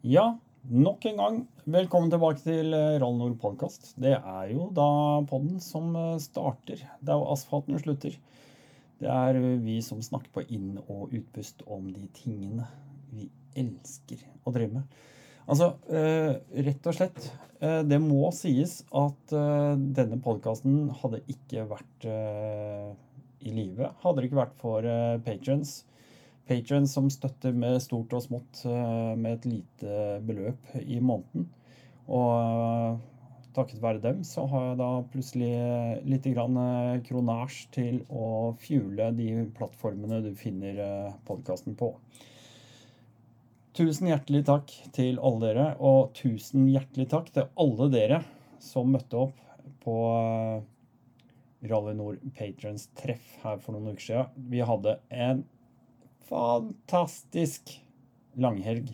Ja, nok en gang. Velkommen tilbake til eh, Rall Nord podkast. Det er jo da podden som eh, starter. Det er jo asfalten slutter. Det er vi som snakker på inn- og utpust om de tingene vi elsker å drive med. Altså, eh, rett og slett, eh, det må sies at eh, denne podkasten hadde ikke vært eh, i live. Hadde det ikke vært for patrons. Patrons som støtter med stort og smått eh, med et lite beløp i måneden. Og eh, takket være dem så har jeg da plutselig litt grann eh, kronasj til å fuele de plattformene du finner podkasten på. Tusen hjertelig takk til alle dere, og tusen hjertelig takk til alle dere som møtte opp på Rally Nord Patrons treff her for noen uker siden. Vi hadde en fantastisk langhelg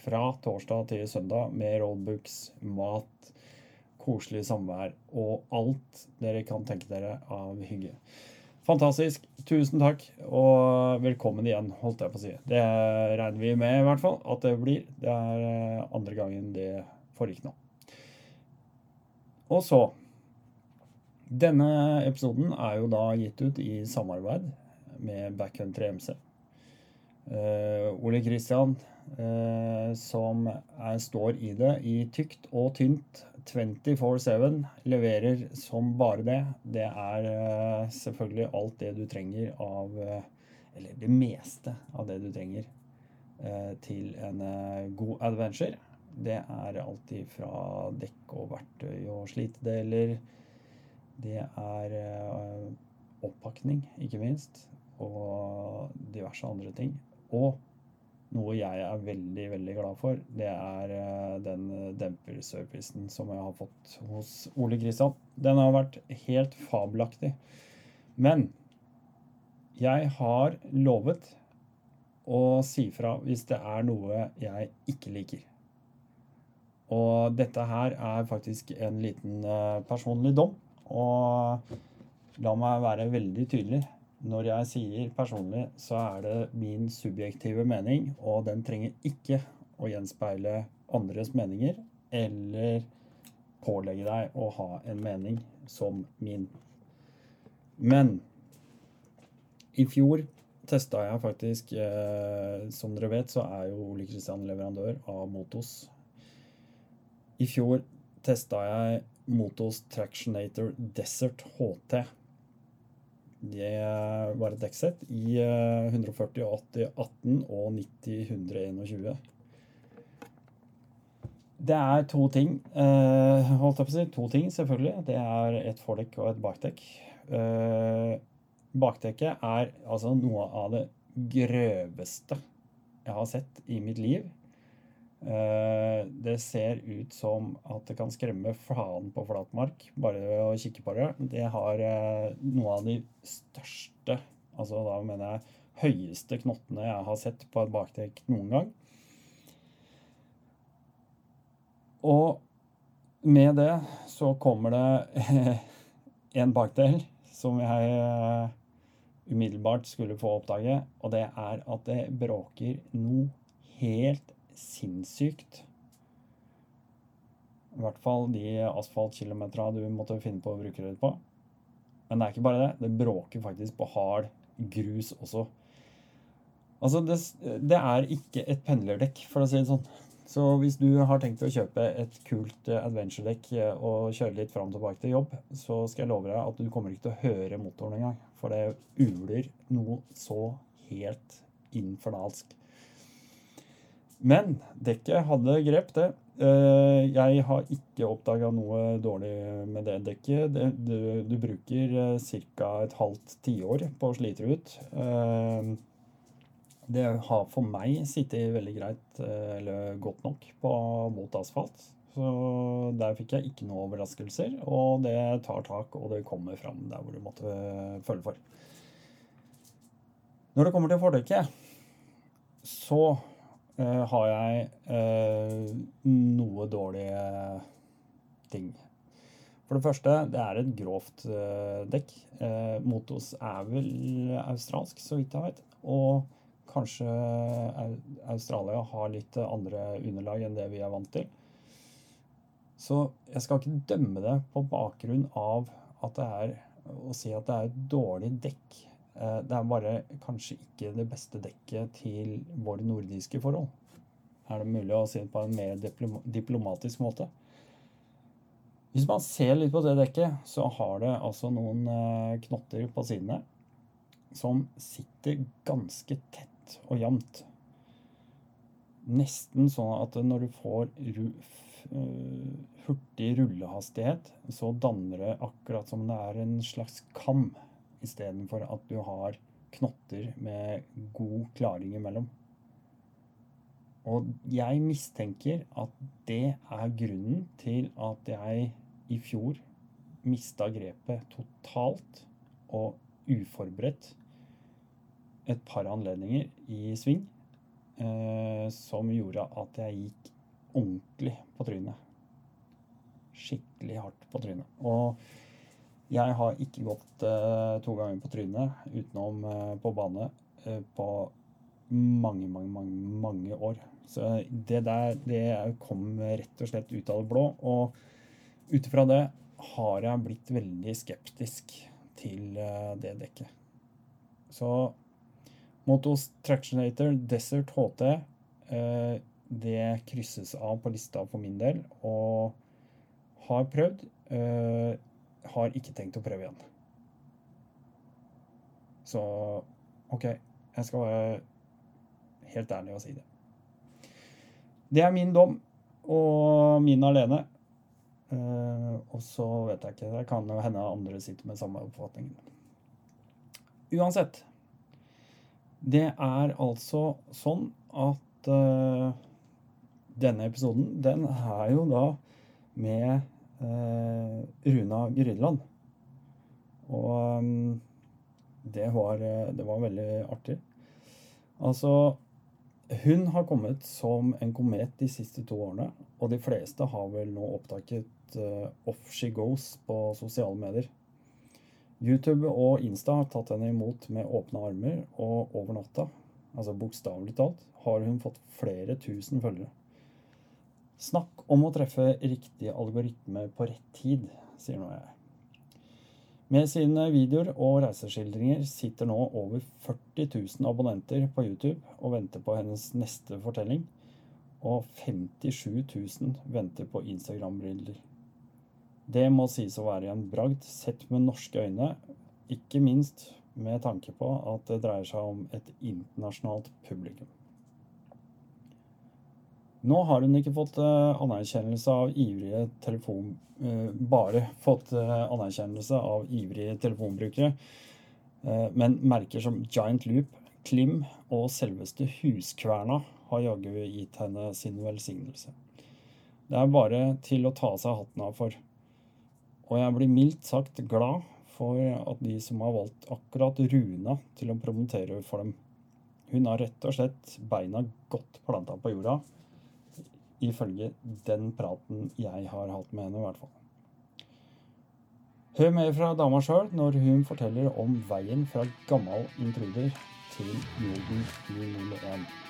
fra torsdag til søndag med rollbooks, mat, koselig samvær og alt dere kan tenke dere av hygge. Fantastisk. Tusen takk, og velkommen igjen, holdt jeg på å si. Det regner vi med i hvert fall at det blir. Det er eh, andre gangen det foregikk nå. Og så denne episoden er jo da gitt ut i samarbeid med Backhand 3MC. Uh, Ole Kristian, uh, som er, står i det i tykt og tynt 24-7, leverer som bare det. Det er uh, selvfølgelig alt det du trenger av Eller det meste av det du trenger til en god adventure. Det er alltid fra dekk og verktøy og slitedeler det er eh, oppakning, ikke minst, og diverse andre ting. Og noe jeg er veldig, veldig glad for, det er eh, den demperservicen som jeg har fått hos Ole Kristian. Den har vært helt fabelaktig. Men jeg har lovet å si fra hvis det er noe jeg ikke liker. Og dette her er faktisk en liten eh, personlig dom. Og la meg være veldig tydelig. Når jeg sier personlig, så er det min subjektive mening, og den trenger ikke å gjenspeile andres meninger eller pålegge deg å ha en mening som min. Men i fjor testa jeg faktisk eh, Som dere vet, så er jo Ole Kristian leverandør av Motos. I fjor testa jeg Motos Tractionator Desert HT. Det var et dekksett i 140, 80, 18 og 90, 121. Det er to ting, eh, holdt jeg på å si. To ting, selvfølgelig. Det er et fordekk og et bakdekk. Eh, bakdekket er altså noe av det grøveste jeg har sett i mitt liv. Eh, det ser ut som at det kan skremme faen på flatmark, bare ved å kikke på det. Det har noen noe av de største, altså da mener jeg høyeste knottene jeg har sett på et bakdekk noen gang. Og med det så kommer det en bakdel som jeg eh, umiddelbart skulle få oppdage, og det er at det bråker noe helt sinnssykt. I hvert fall de asfaltkilometera du måtte finne på å bruke det på. Men det er ikke bare det. Det bråker faktisk på hard grus også. Altså, det, det er ikke et pendlerdekk, for å si det sånn. Så hvis du har tenkt å kjøpe et kult eh, adventure-dekk eh, og kjøre litt fram og tilbake til jobb, så skal jeg love deg at du kommer ikke til å høre motoren engang. For det uler noe så helt infernalsk. Men dekket hadde grep, det. Eh, jeg har ikke oppdaga noe dårlig med det dekket. du, du, bruker eh, ca. et halvt tiår på å slite ut. Eh, det har for meg sittet veldig greit, eller godt nok, på mot asfalt. Så der fikk jeg ikke noen overraskelser. Og det tar tak, og det kommer fram der hvor du måtte følge for. Når det kommer til fordekket, så uh, har jeg uh, noe dårlige ting. For det første, det er et grovt uh, dekk. Motos er vel australsk, så vidt jeg vet. Og Kanskje Australia har litt andre underlag enn det vi er vant til. Så jeg skal ikke dømme det på bakgrunn av at det er å si at det er et dårlig dekk. Eh, det er bare kanskje ikke det beste dekket til våre nordiske forhold. Er det mulig å si det på en mer diplomatisk måte? Hvis man ser litt på det dekket, så har det altså noen eh, knotter på sidene som sitter ganske tett og jevnt. Nesten sånn at når du får uh, hurtig rullehastighet, så danner det akkurat som det er en slags kam, istedenfor at du har knotter med god klaring imellom. Og jeg mistenker at det er grunnen til at jeg i fjor mista grepet totalt og uforberedt et par anledninger i sving eh, som gjorde at jeg gikk ordentlig på trynet. Skikkelig hardt på trynet. Og jeg har ikke gått uh, to ganger på trynet utenom uh, på bane uh, på mange, mange, mange, mange år. Så det der det kom rett og slett ut av det blå. Og ut ifra det har jeg blitt veldig skeptisk til det dekket. Så Motos Tractionator Desert HT det krysses av på lista for min del, og har prøvd. Har ikke tenkt å prøve igjen. Så OK, jeg skal være helt ærlig og si det. Det er min dom, og min alene. Uh, og så vet jeg ikke. Det kan jo hende andre sitter med samme oppfatning. Uansett. Det er altså sånn at uh, denne episoden, den er jo da med Runa Grydland. Og um, det, var, det var veldig artig. Altså hun har kommet som en komet de siste to årene, og de fleste har vel nå opptaket uh, Off She Goes på sosiale medier. YouTube og Insta har tatt henne imot med åpne armer, og over natta, altså bokstavelig talt, har hun fått flere tusen følgere. Snakk om å treffe riktig algoritme på rett tid, sier nå jeg. Med sine videoer og reiseskildringer sitter nå over 40 000 abonnenter på YouTube og venter på hennes neste fortelling, og 57 000 venter på Instagram-bilder. Det må sies å være en bragd sett med norske øyne, ikke minst med tanke på at det dreier seg om et internasjonalt publikum. Nå har hun ikke fått uh, anerkjennelse av ivrige telefon... Uh, bare fått uh, anerkjennelse av ivrige telefonbrukere, men merker som Giant Loop, Klim og selveste Huskverna har jaggu gitt henne sin velsignelse. Det er bare til å ta seg hatten av for. Og jeg blir mildt sagt glad for at de som har valgt akkurat Runa til å promotere for dem. Hun har rett og slett beina godt planta på jorda, ifølge den praten jeg har hatt med henne, i hvert fall. Hør mer fra dama sjøl når hun forteller om veien fra gammal intruder til Norden 001.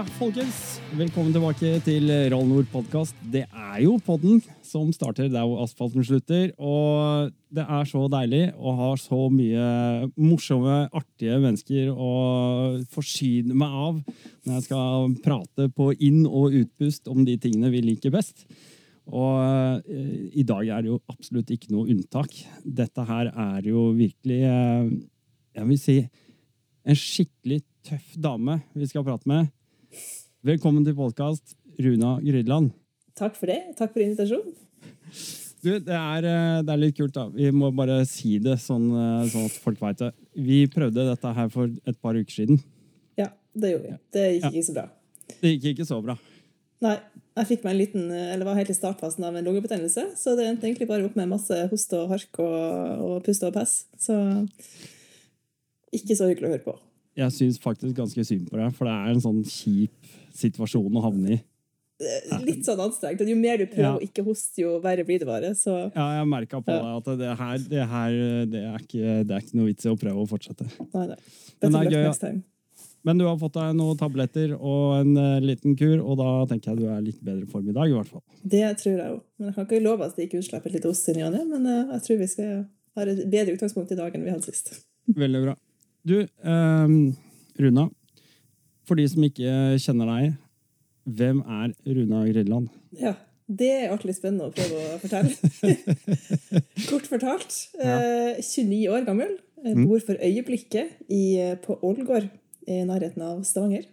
Ja, folkens. Velkommen tilbake til Roll Nord podkast. Det er jo podden som starter der hvor asfalten slutter. Og det er så deilig å ha så mye morsomme, artige mennesker å forsyne meg av når jeg skal prate på inn- og utpust om de tingene vi liker best. Og eh, i dag er det jo absolutt ikke noe unntak. Dette her er jo virkelig, eh, jeg vil si, en skikkelig tøff dame vi skal prate med. Velkommen til podkast, Runa Grydland. Takk for det. Takk for invitasjonen. Du, det er, eh, det er litt kult, da. Vi må bare si det sånn, eh, sånn at folk veit det. Vi prøvde dette her for et par uker siden. Ja, det gjorde vi. Det gikk Ja. ikke så bra. Det gikk ikke så bra. Nei, jeg fikk meg en liten, eller var helt i startfasen av en lungebetennelse, så det endte egentlig bare opp med masse hoste og hark og, og puste og pess. Så ikke så hyggelig å høre på. Jeg syns faktisk ganske synd på deg, for det er en sånn kjip situasjon å havne i. Litt sånn anstrengt. Jo mer du prøver Ja. å ikke hoste, jo verre blir det bare. Så Ja, jeg merka på deg at det her, det her det er, ikke, det er ikke noe vits i å prøve å fortsette. nei, nei. Men det er gøy. Men du har fått deg noen tabletter og en uh, liten kur, og da tenker jeg du er litt bedre form i dag, i hvert fall. Det tror jeg jo. Men jeg kan ikke love at det ikke utslipper litt ost i ny og ne, men uh, jeg tror vi skal ha et bedre utgangspunkt i dag enn vi hadde sist. Veldig bra. Du, ehm, Runa. For de som ikke kjenner deg, hvem er Runa Grilland? Ja, det er artig spennende å prøve å fortelle. Kort fortalt. Eh, 29 år gammel. eh, Mm. Bor for øyeblikket i, eh, på Ålgård i nærheten av Stavanger.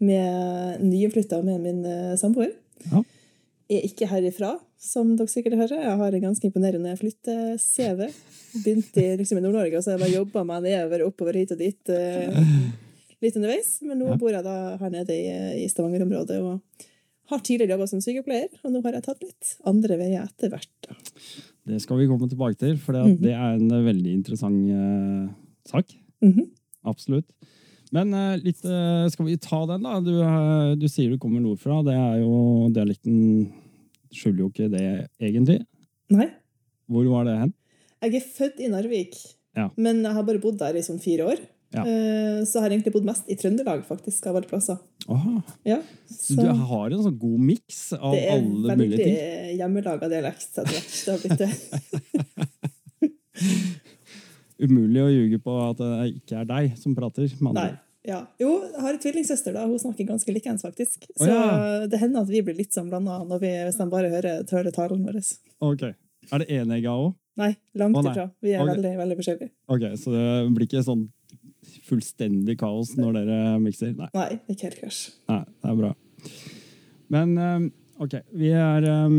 Med nyinnflytta med min eh, samboer. Ja. Er ikke herifra, som dere sikkert hører. Jeg har en ganske imponerende flytte-CV. Begynte liksom, i Nord-Norge, og så har jeg bare jobba meg nedover, oppover, hit og dit. eh, litt underveis. Men nå bor jeg da her nede i, i Stavanger-området. og har tidligere jobba som sykepleier, og nå har jeg tatt litt andre veier etter hvert. Det skal vi komme tilbake til, for Mhm. det er en veldig interessant uh, sak. Mhm. Absolutt. Men eh, litt, skal vi ta den, da? Du, du sier du kommer nordfra. Det er jo Dialekten skjuler jo ikke det egentlig. Nei, Hvor var det hen? jeg er født i Narvik, Ja. men jeg har bare bodd der i sånn fire år. Ja. Eh, Så jeg har egentlig bodd mest i Trøndelag, faktisk, av alle plasser. Aha. Ja, Så du har en sånn god miks av det er alle veldig mulige ting? hjemmelaga dialekt etter hvert. Det har blitt det. Umulig å ljuge på at det ikke er deg som prater. Nei. Ja. Jo, jeg har en tvillingsøster, da. Hun snakker ganske likeens, faktisk. Så Så ja. det hender at vi blir litt sånn blanda når vi, hvis de bare hører hører talen vår. Ok. Er det enegga òg? Nei, langt Å, nei. ifra. Vi er okay. veldig, veldig forskjellige. Ok, så det blir ikke sånn fullstendig kaos når dere mikser? Nei, Nei, ikke helt krasj. nei det er bra. Men eh, ok, vi er eh,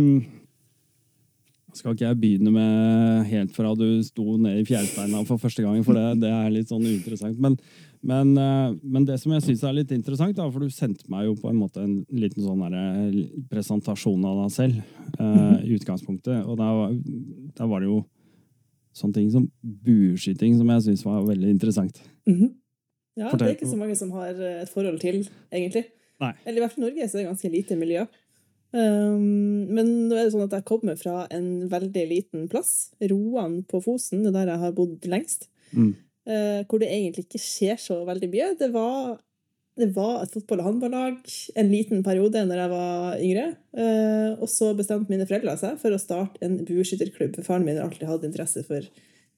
Skal ikke jeg begynne med helt fra du sto ned i fjærsteina for første gang, for det, det er litt sånn uinteressant. Men, men, eh, men det som jeg syns er litt interessant, da, for du sendte meg jo på en måte en liten sånn presentasjon av deg selv uh, i utgangspunktet. Og da, var- da var det jo sånne ting som bueskyting som jeg syns var veldig interessant. Mhm. Ja, Fortell. det er ikke så mange som har eh, et forhold til, egentlig. Nei. Eller i hvert fall i Norge så er det ganske lite miljø. Um, men nå er det sånn at jeg kommer fra en veldig liten plass, Roan på Fosen, det er der jeg har bodd lengst, Mm. Eh, hvor det egentlig ikke skjer så veldig mye. Det var, det var et fotball- og håndballag en liten periode når jeg var yngre, eh, og så bestemte mine foreldre seg for å starte en bueskytterklubb, for faren min har alltid hatt interesse for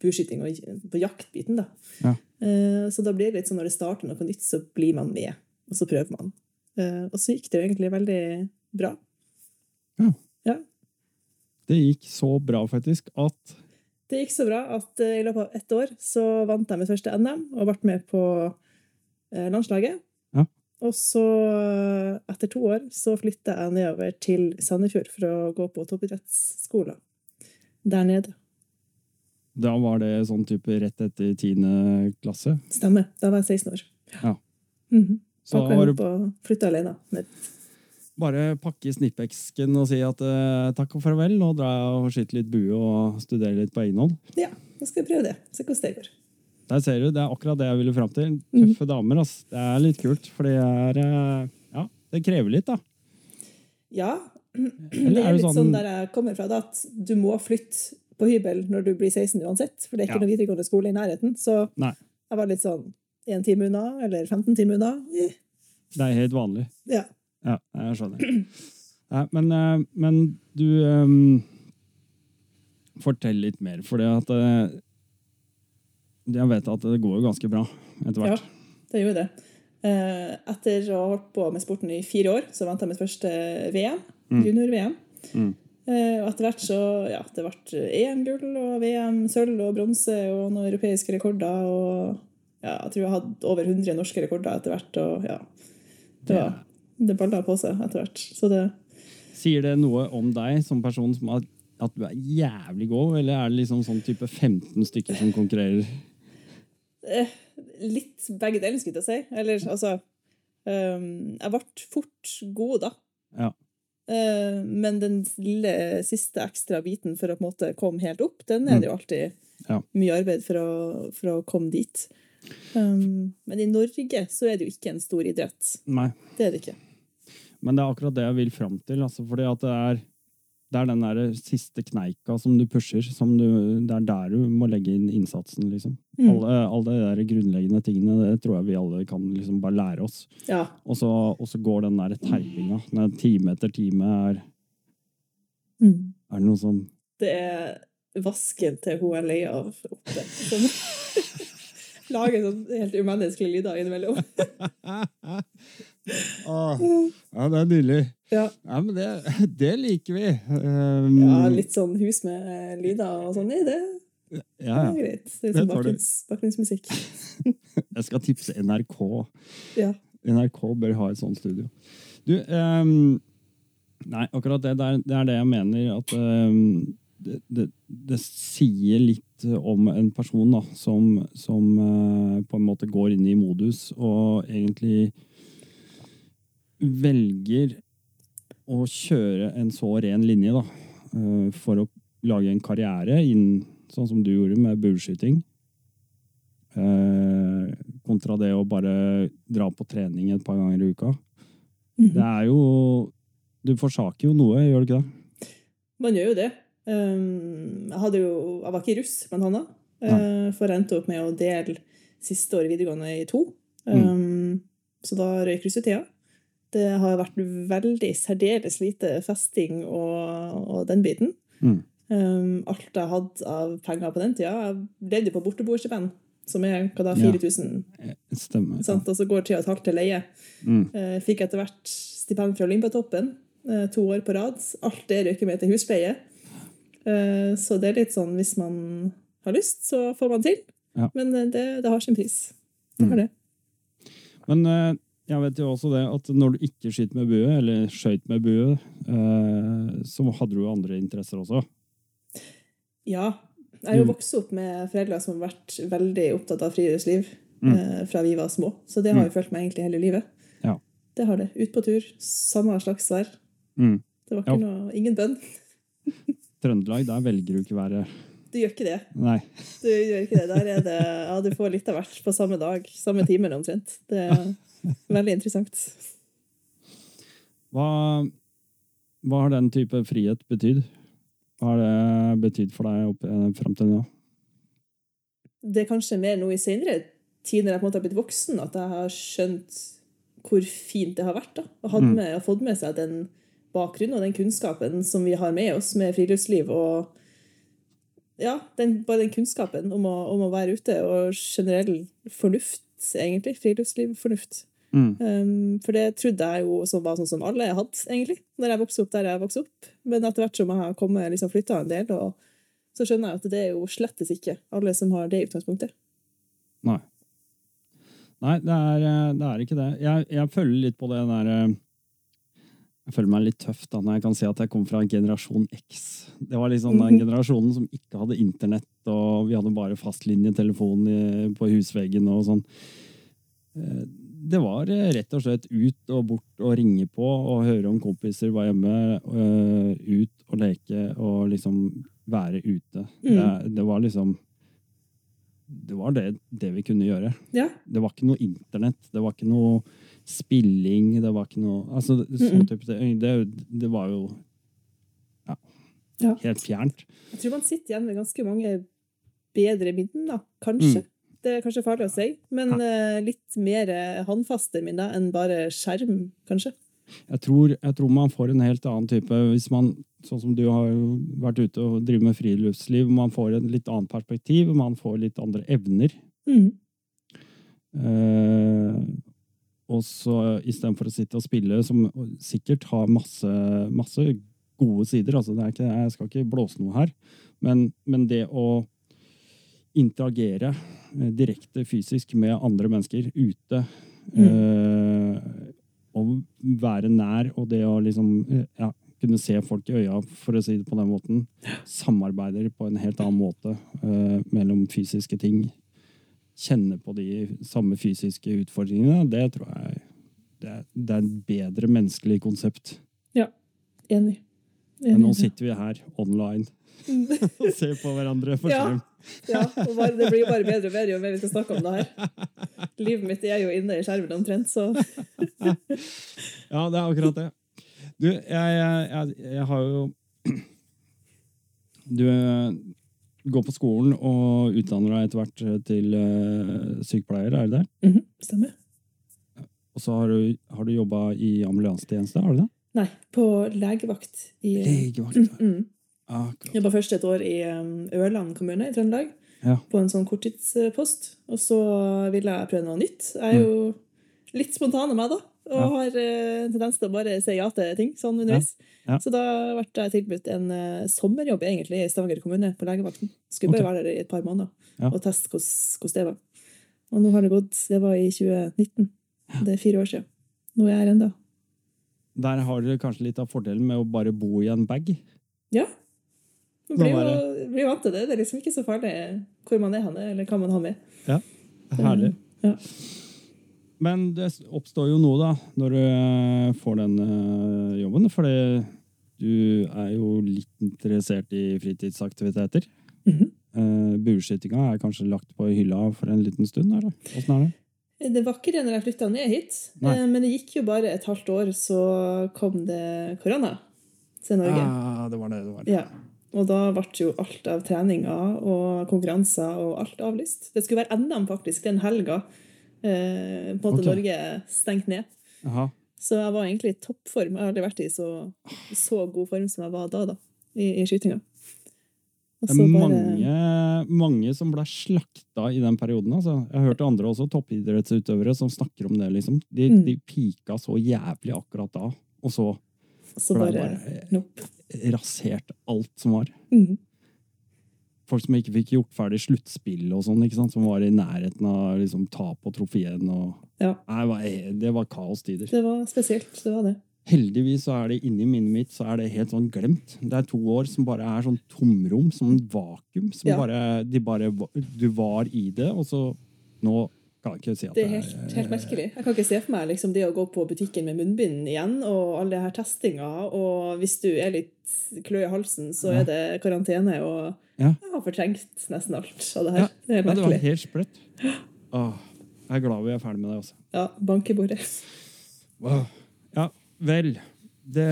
bueskyting og på jaktbiten. da. Ja. Eh, Så da blir det litt sånn når det starter noe nytt, så blir man med, og så prøver man. Og så gikk det jo egentlig veldig bra. Ja. Det gikk så bra, faktisk, at Det gikk så bra at eh, i løpet av ett år så vant jeg mitt første NM og ble med på eh, landslaget. Ja. Og så, eh, etter to år, så flytta jeg nedover til Sandefjord for å gå på toppidrettsskolen der nede. da var det sånn type rett etter tiende klasse. Stemmer. Da var jeg 16 år. Ja. Mhm. Så Pakka var det og flytta alene. ned. Bare pakke i snippeksken og si at eh, takk og farvel, nå drar jeg og skyter litt bue og studerer litt på egen hånd. Ja, nå skal jeg prøve det. Se hvordan det går. Der ser du, Det er akkurat det jeg ville fram til. Mhm. Tøffe damer. ass. Det er litt kult, for det er eh, Ja, det krever litt, da. Ja. Eller Det er er litt sånn- sånn der jeg kommer fra, da, at du må flytte på hybel når du blir 16 uansett. For det er ikke Ja. noen videregående skole i nærheten. Så Nei. jeg var litt sånn én time unna, eller 15 timer unna. Det er helt vanlig. Ja. Ja, jeg skjønner. Nei, men, eh, men du um, Fortell litt mer, for eh, Jeg vet at det går jo ganske bra etter ja, hvert. det gjør det. Etter å ha holdt på med sporten i fire år, så vant jeg mitt første VM. Mm. Junior-VM. Mm. Eh, Og etter hvert så Ja, det ble EM-gull og VM-sølv og bronse og noen europeiske rekorder. Og ja, jeg tror jeg hadde over 100 norske rekorder etter hvert. Og ja, Det- var Det balla på seg etter hvert. Så det Sier det noe om deg som person som at, at du er jævlig god, eller er det liksom sånn type 15 stykker som konkurrerer? Eh, litt begge deler, skulle jeg si. Eller altså um, Jeg ble fort god, da. Ja. Uh, men den lille siste ekstra biten for å på en måte komme helt opp, den er det jo alltid Ja. mye arbeid for å, for å komme dit. Um, men i Norge så er det jo ikke en stor idrett. Nei. Det er det ikke. Men det er akkurat det jeg vil fram til. Altså, fordi at det er, det er den der siste kneika som du pusher. Som du, det er der du må legge inn innsatsen, liksom. Mm. Alle, alle de der grunnleggende tingene det tror jeg vi alle kan liksom bare lære oss. Ja. Og så, og så går den der terpinga. Den time etter time er, Mm. er det noe som Det er vasken til hun er lei av oppe. Som lager sånn helt umenneskelige lyder innimellom. Åh, Ja, det er nydelig. Ja. Ja, men det, det liker vi. Um, ja, litt sånn hus med eh, lyder og sånn i, det ja, er ja. greit. Det er Det sånn bakgrunns, bakgrunnsmusikk. Jeg skal tipse NRK. Ja. NRK bør ha et sånt studio. Du, um, nei, akkurat det, det, er, det er det jeg mener. At um, det, det, det sier litt om en person da, som, som uh, på en måte går inn i modus og egentlig velger å kjøre en så ren linje da, eh, for å lage en karriere innen sånn som du gjorde med bueskyting. Eh, kontra det å bare dra på trening et par ganger i uka. Mhm. Det er jo Du forsaker jo noe, gjør du ikke det? Man gjør jo det. Um, jeg, hadde jo, jeg var ikke russ, blant annet. da. for jeg endte opp med å dele siste år videregående i to. Um, Så da røyk russetida. Det har vært veldig særdeles lite festing og, og den biten. Mm. Um, alt jeg hadde av penger på den tida Jeg levde på borteboerstipend, som er hva da, 4000 Ja. Stemmer. Ja. Og så går tida et halvt til leie. Mm. Uh, Fikk etter hvert stipend fra Olympiatoppen uh, to år på rad. Alt det røyker med til husleie. Uh, Så det er litt sånn hvis man har lyst, så får man til. Ja. Men eh, det, det har sin pris. Det har det. Men eh, jeg vet jo også det at når du ikke skyter med bue, eller skøyt med bue, eh, så hadde du andre interesser også. Ja. Jeg har jo Mm. vokst opp med foreldre som har vært veldig opptatt av friluftsliv Mm. eh, fra vi var små. Så det har jo fulgt meg egentlig hele livet. Ja. Det har det. Ut på tur. Samme slags vær. Mm. Det var Ja. noe, ingen bønn. Trøndelag, der velger du ikke være Du gjør ikke det. Nei. Du gjør ikke det. Der er det Ja, du får litt av hvert på samme dag. Samme timen omtrent. Det er veldig interessant. Hva, hva har den type frihet betydd? Hva har det betydd for deg opp, eh, fram til nå? Det er kanskje mer nå i senere tid, når jeg på en måte har blitt voksen, at jeg har skjønt hvor fint det har vært. da, Og hatt Mm. med, og fått med seg den bakgrunnen og den kunnskapen som vi har med oss med friluftsliv. og ja, den, bare den kunnskapen om å, om å være ute, og generell fornuft, egentlig. Friluftsliv, fornuft. Mm. Um, for det trodde jeg jo som var sånn som alle hadde, egentlig, når jeg vokste opp der jeg vokste opp. Men etter hvert som jeg har kommet, liksom flytta en del, og så skjønner jeg at det er jo slettes ikke alle som har det utgangspunktet. Nei. Nei, det er, eh, det er ikke det. Jeg, jeg føler litt på det der eh, Jeg føler meg litt tøff da når jeg kan si at jeg kom fra generasjon X. Det var liksom den Mhm. generasjonen som ikke hadde internett, og vi hadde bare fastlinjetelefon på husveggen og sånn. Det var eh, rett og slett ut og bort og ringe på og høre om kompiser var hjemme. eh, Ut og leke og liksom være ute. Det, det var liksom Det var det, det vi kunne gjøre. Ja. Det var ikke noe internett, det var ikke noe spilling, det var ikke noe Altså, sånn type. Det, det var jo ja, Ja. helt fjernt. Jeg tror man sitter igjen med ganske mange bedre minner, kanskje. Det er kanskje farlig å si, men eh, litt mer eh, håndfaste minner enn bare skjerm, kanskje. Jeg tror, jeg tror man får en helt annen type hvis man, sånn som du har vært ute og driver med friluftsliv, man får et litt annet perspektiv, man får litt andre evner. Mm. Eh, og så istedenfor å sitte og spille, som sikkert har masse, masse gode sider, altså det er ikke, jeg skal ikke blåse noe her, men, men det å interagere eh, direkte fysisk med andre mennesker ute, Mm. og være nær, og det å liksom eh, ja, kunne se folk i øya, for å si det på den måten. Samarbeider på en helt annen måte eh, mellom fysiske ting. Kjenne på de samme fysiske utfordringene. Det tror jeg det er, det er et bedre menneskelig konsept. Ja. Enig. Men nå sitter vi her online og ser på hverandre for skjerm. Ja, og bare, det blir jo bare bedre og bedre jo mer vi skal snakke om det her. Livet mitt er jo inne i skjermen omtrent, så Ja, det er akkurat det. Du, jeg, jeg, jeg, har jo Du eh, går på skolen og utdanner deg etter hvert til uh, sykepleier, er det det? Mhm, stemmer. Og så har du, har du jobba i ambulansetjeneste, har du det? Nei, på legevakt i Legevakt. Mm. Akkurat. Jobba først et år i um, Ørland kommune i Trøndelag, Ja. på en sånn korttidspost. Og så ville jeg prøve noe nytt. Jeg er jo litt spontan av meg, da. Og Ja. har en tendens til å bare si ja til ting sånn underveis. Ja. Så da ble jeg tilbudt en eh, sommerjobb egentlig i Stavanger kommune, på legevakten. Skulle bare okay. være der i et par måneder og teste hvordan det var. Og nå har det gått Det var i 2019. Det er fire år siden. Nå er jeg her ennå. Der har dere kanskje litt av fordelen med å bare bo i en bag. Ja. Man blir jo blir vant til det. Det er liksom ikke så farlig hvor man er henne, eller hva man har med. Ja, Herlig. Ja. Men det oppstår jo noe, da, når du eh, får den eh, jobben. Fordi du er jo litt interessert i fritidsaktiviteter. Mm -hmm. Bueskytinga er kanskje lagt på hylla for en liten stund? eller? Hvordan er det? Det var ikke det når jeg flytta ned hit, Nei. eh, men det gikk jo bare et halvt år, så kom det korona til Norge. Ja, det var det det var. Ja. Og da ble jo alt av treninger og konkurranser og alt avlyst. Det skulle være NM faktisk den helga. Eh, på en måte Ok. Norge stengt ned. Aha. Så jeg var egentlig i toppform. Jeg har aldri vært i så, så god form som jeg var da, da i, i skytinga. Det er er bare- mange, mange som ble slakta i den perioden. Altså. Jeg har hørt andre også, toppidrettsutøvere som snakker om det. liksom. De, Mm. de pika så jævlig akkurat da, og så og så bare bare nope. rasert alt som var. Mhm. Folk som ikke fikk gjort ferdig sluttspillet og sånn, som var i nærheten av liksom, tap og trofeen. Og... Ja. Nei, det var- det var kaostider. Det var spesielt. Det var det. Heldigvis så er det inni minnet mitt så er det helt sånn glemt. Det er to år som bare er sånn tomrom, som en vakuum. Som Ja. bare, de bare, du var i det, og så Nå kan ikke si at Det er helt, helt merkelig. Jeg kan ikke se for meg liksom, det å gå på butikken med munnbind igjen, og all det her testinga, og hvis du er litt klø i halsen, så er det karantene, og Ja. jeg har fortrengt nesten alt av det her. Ja, Det er helt Ja, det var helt sprøtt. Åh, jeg er glad vi er ferdig med det, også. Ja, bank i bordet. Wow. Ja, vel. Det,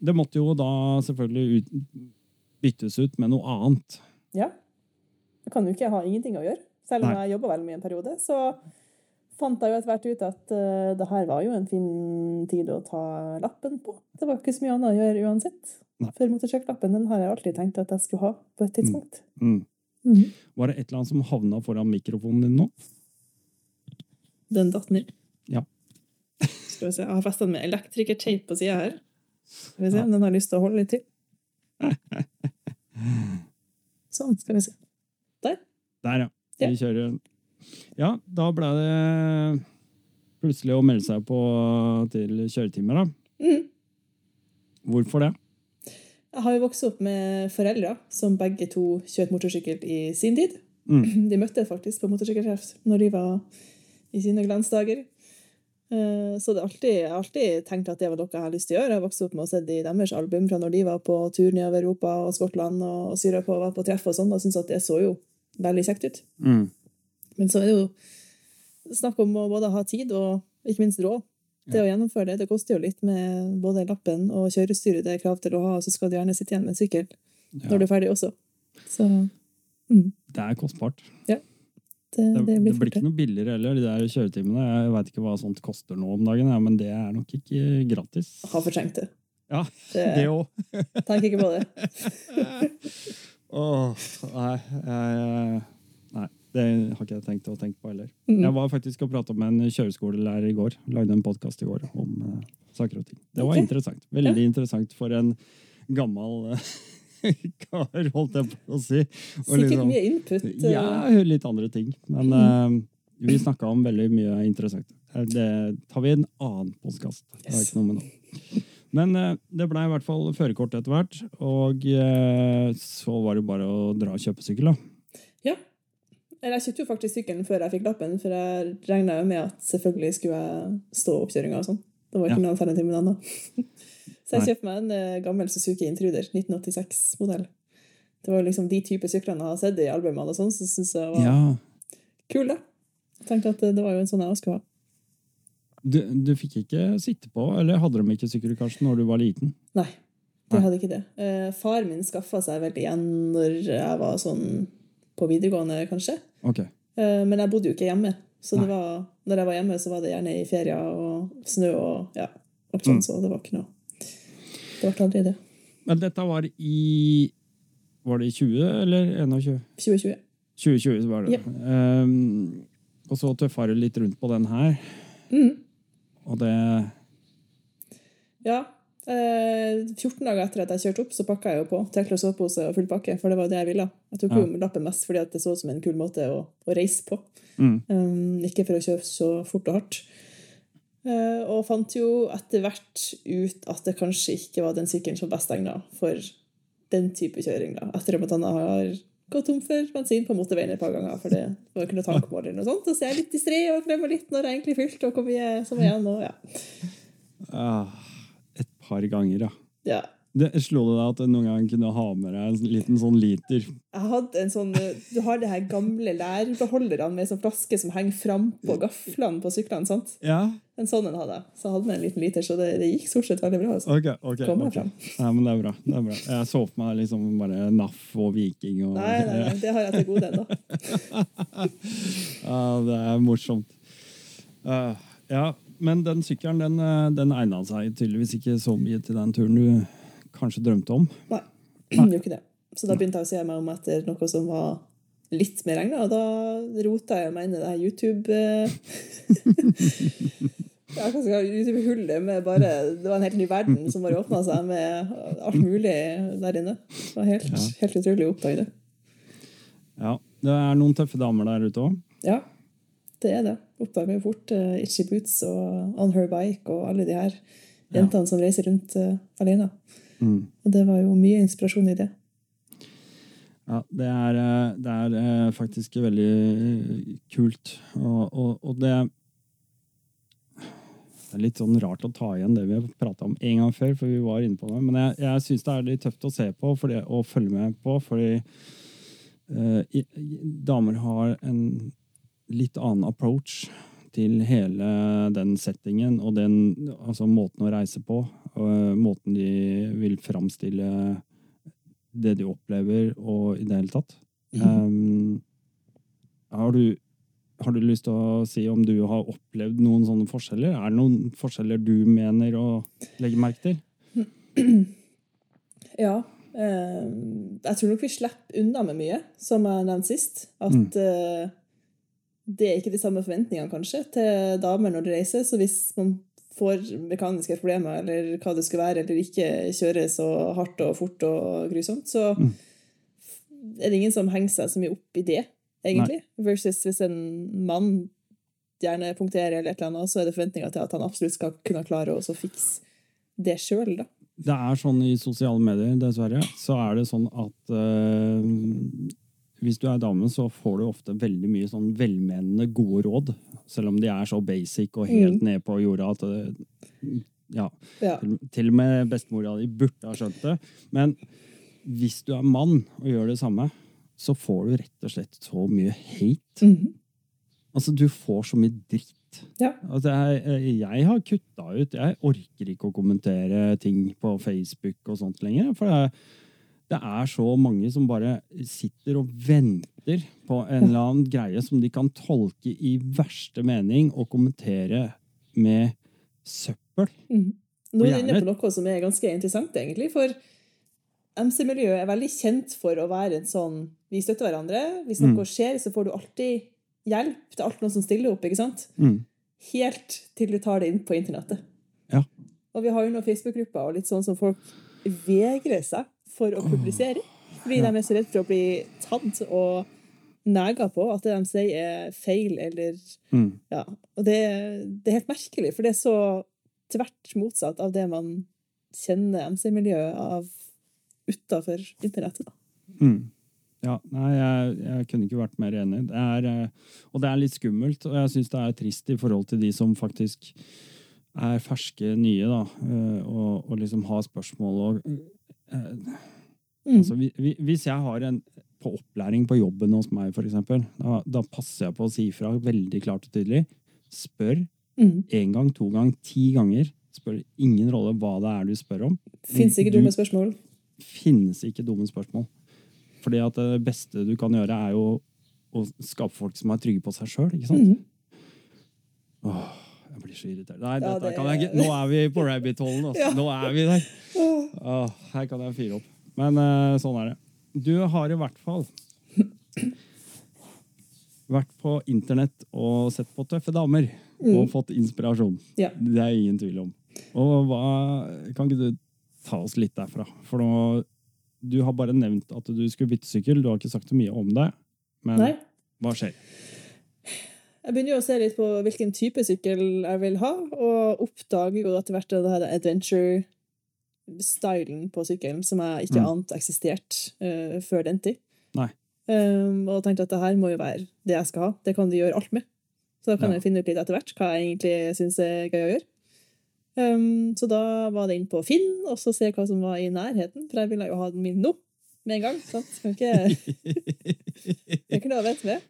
det måtte jo da selvfølgelig ut, byttes ut med noe annet. Ja. Jeg kan jo ikke ha ingenting å gjøre. Selv om Nei. jeg jobba veldig mye en periode, så fant jeg jo etter hvert ut at uh, det her var jo en fin tid å ta lappen på. Det var ikke så mye annet å gjøre uansett. Nei. For motorsykkellappen den har jeg alltid tenkt at jeg skulle ha på et tidspunkt. Mm. Mhm. Var det et eller annet som havna foran mikrofonen din nå? Den datt ned. Ja. Skal vi se. Jeg har festa den med elektrikertape på sida her. Skal vi se om den har lyst til å holde litt til. Sånn, skal vi se. Der. Der, ja. Ja. Vi kjører. Ja, da ble det plutselig å melde seg på til kjøretimer, da. Mm. Hvorfor det? Jeg har jo vokst opp med foreldre som begge to kjørte motorsykkel i sin tid. Mm. De møtte faktisk på motorsykkeltreff når de var i sine glansdager. Eh, Så det alltid, jeg har alltid tenkt at det var noe jeg har lyst til å gjøre. Jeg har vokst opp med å se i deres album fra når de var på tur nedover Europa og Skottland og syra på og var på treff og sånn, og syntes at det så jo veldig kjekt ut. Mm. Men så er det jo snakk om å både ha tid og ikke minst råd til å gjennomføre det. Det koster jo litt med både lappen og kjørestyret det er krav til å ha, og så skal du gjerne sitte igjen med en sykkel Ja, når du er ferdig også. Så mm, det er kostbart. det, Det, det det blir blir ikke noe billigere heller, de der kjøretimene. Jeg veit ikke hva sånt koster nå om dagen, ja, men det er nok ikke gratis. Har fortrengt det. Ja, Det, òg. tenker ikke på det. Åh, nei, jeg, nei, det har ikke jeg tenkt å tenke på heller. Mm. Jeg var faktisk og prata med en kjøreskolelærer i går. Lagde en podkast i går om uh, saker og ting. Det var okay. interessant. Veldig interessant for en gammel uh, kar, holdt jeg på å si. Og Sikkert liksom- mye input. Uh... Ja, litt andre ting. Men eh, vi snakka om veldig mye interessant. Eh, Det tar vi i en annen podkast. Det har ikke noe med nå. Men eh, det blei i hvert fall førerkort etter hvert, og eh, så var det bare å dra og kjøpe sykkel, da. Ja. Eller jeg kjøpte jo faktisk sykkelen før jeg fikk lappen, for jeg regna jo med at selvfølgelig skulle jeg stå oppkjøringa og sånn. Det var ikke Ja. noe alternativ med den da. Så jeg kjøpte meg en eh, gammel Suzuki Intruder, 1986-modell. Det var jo liksom de type syklene jeg har sett i albumene og sånn, så syns jeg var Ja. kul, da. Jeg tenkte at det var jo en sånn jeg også skulle ha. Du, du fikk ikke sitte på, eller hadde de ikke sykkel Karsten, når du var liten? Nei, de hadde ikke det. Eh, far min skaffa seg vel igjen når jeg var sånn på videregående, kanskje. Ok. Eh, men jeg bodde jo ikke hjemme. Så det var, når jeg var hjemme, så var det gjerne i ferier og snø og ja, alt sånt, Mm. så det var ikke noe Det ble aldri det. Men dette var i Var det i 20 eller 21? 2020. 2020 var det. Ja. Um, og så tøffa du litt rundt på den her, Mhm. Og det Ja. Eh, 14 dager etter at jeg kjørte opp, så pakka jeg jo på tekle og sovepose og full pakke, for det var det jeg ville. Jeg tok Ja. jo lappen mest fordi at det så ut som en kul måte å, å reise på. mm. Um, ikke for å kjøpe så fort og hardt. Uh, og fant jo etter hvert ut at det kanskje ikke var den sykkelen som var best egna for den type kjøring. da. Etter at han har gått tom for bensin på motorveien et par ganger. For det var ikke noe tankmål eller noe sånt. Og så er jeg litt distré og glemmer litt når jeg egentlig fylt og hvor mye som er igjen. Og ja. ah, Et par ganger, ja. ja. Det Slo det deg at du noen gang kunne ha med deg en liten sånn liter? Jeg hadde en sånn, Du har det her gamle lærbeholderne med sånn flaske som henger frampå gaflene på syklene. sant? Ja? En sånn en hadde jeg. Så hadde med en liten liter, så det, det gikk stort sett veldig bra. altså. Ok. ok. Kom okay. frem. Nei, men det er bra. det er bra. Jeg så for meg liksom bare NAF og Viking og Nei, nei, nei, det har jeg til gode ennå. Ja, det er morsomt. Uh, ja, men den sykkelen den, eh, den egna seg tydeligvis ikke så mye til den turen du kanskje drømte om. Nei, gjorde ikke det. Så da begynte jeg å se meg om etter noe som var litt mer egna, og da rota jeg meg inn i det her YouTube eh, Ja, hva skal jeg si, YouTube-hullet med bare Det var en helt ny verden som bare åpna seg med alt mulig der inne. Det var helt, Ja. helt utrolig å oppdage det. Ja, Det er noen tøffe damer der ute òg. Ja, det er det. Oppdager jo fort uh, Itchy Boots og On Her Bike og alle de her jentene som reiser rundt uh, alene. Mm. Og det var jo mye inspirasjon i det. Ja, det er, eh, det er faktisk veldig kult. Og, og, og det Det er litt sånn rart å ta igjen det vi har prata om en gang før, for vi var inne på det. Men jeg, jeg syns det er litt tøft å se på fordi, og følge med på, fordi eh, i- damer har en litt annen approach til hele den settingen og den altså måten å reise på. Og eh, måten de vil framstille det de opplever, og i det hele tatt. Um, har, du, har du lyst til å si om du har opplevd noen sånne forskjeller? Er det noen forskjeller du mener å legge merke til? Ja. Eh, jeg tror nok vi slipper unna med mye, som jeg nevnte sist. At Mm. eh, det er ikke de samme forventningene, kanskje, til damer når de reiser. Så hvis man får mekaniske problemer, eller hva det skulle være, eller ikke kjører så hardt og fort og grusomt, så Mm. er det ingen som henger seg så mye opp i det, egentlig. Versus hvis en mann gjerne punkterer eller et eller annet, så er det forventninger til at han absolutt skal kunne klare å fikse det sjøl, da. Det er sånn i sosiale medier, dessverre, så er det sånn at øh, hvis du er dame, så får du ofte veldig mye sånn velmenende gode råd. Selv om de er så basic og helt ned på jorda at det, ja, Ja. til, til og med bestemora di burde ha skjønt det. Men hvis du er mann og gjør det samme, så får du rett og slett så mye hate. Mhm. Altså, du får så mye dritt. Ja. Altså, jeg, jeg har kutta ut Jeg orker ikke å kommentere ting på Facebook og sånt lenger. For det er, det er så mange som bare sitter og venter på en eller annen greie som de kan tolke i verste mening og kommentere med søppel. Er du inne på noe som er ganske interessant, egentlig. For MC-miljøet er veldig kjent for å være en sånn Vi støtter hverandre. Hvis noe Mm. skjer, så får du alltid hjelp. Det er alltid noen som stiller opp. ikke sant? Mm. Helt til du tar det inn på internettet. Ja. Og vi har jo noen Facebook-grupper og litt sånn som folk vegrer seg for å publisere. Fordi Ja. de er så redd for å bli tatt og nega på at det de sier, er feil eller Mm. ja, og det, det er helt merkelig, for det er så tvert motsatt av det man kjenner MC-miljøet av utafor internettet. Mm. Ja, nei, jeg, jeg kunne ikke vært mer enig. Det er, eh, og det er litt skummelt, og jeg syns det er trist i forhold til de som faktisk er ferske, nye, da, eh, og, og liksom har spørsmål og eh, Mm. altså, vi- vi- Hvis jeg har en på opplæring på jobben hos meg, eksempel, da, da passer jeg på å si ifra veldig klart og tydelig. Spør Mm. gang, to gang, ti ganger. Spør ingen rolle hva det er du spør om. Fins ikke dumme spørsmål. Finnes ikke dumme spørsmål. Fordi at det beste du kan gjøre, er jo å skape folk som er trygge på seg sjøl. Ikke sant? Mhm. Åh, jeg blir så irritert. Nei, Ja, dette det- kan jeg ikke. Nå er vi på rabbit-hallen, Altså. Ja. Nå er vi der. Åh, her kan jeg fyre opp. Men uh, sånn er det. Du har i hvert fall vært på internett og sett på tøffe damer og fått inspirasjon. Ja. Det er ingen tvil om. Og hva, Kan ikke du ta oss litt derfra? For nå, du har bare nevnt at du skulle bytte sykkel. Du har ikke sagt så mye om det. Men Nei. hva skjer? Jeg begynner jo å se litt på hvilken type sykkel jeg vil ha, og oppdager jo etter hvert det her adventure-stylen på sykkelen som jeg ikke Mm. ante eksisterte uh, før den tid. Um, og tenkte at det her må jo være det jeg skal ha. Det kan du gjøre alt med. Så da kan Ja. jeg finne ut litt etter hvert hva jeg egentlig syns er gøy å gjøre. Um, så da var det inn på Finn, og så se hva som var i nærheten, for jeg ville jo ha den min nå med en gang. sant? Kan ikke, kan ikke å vente med.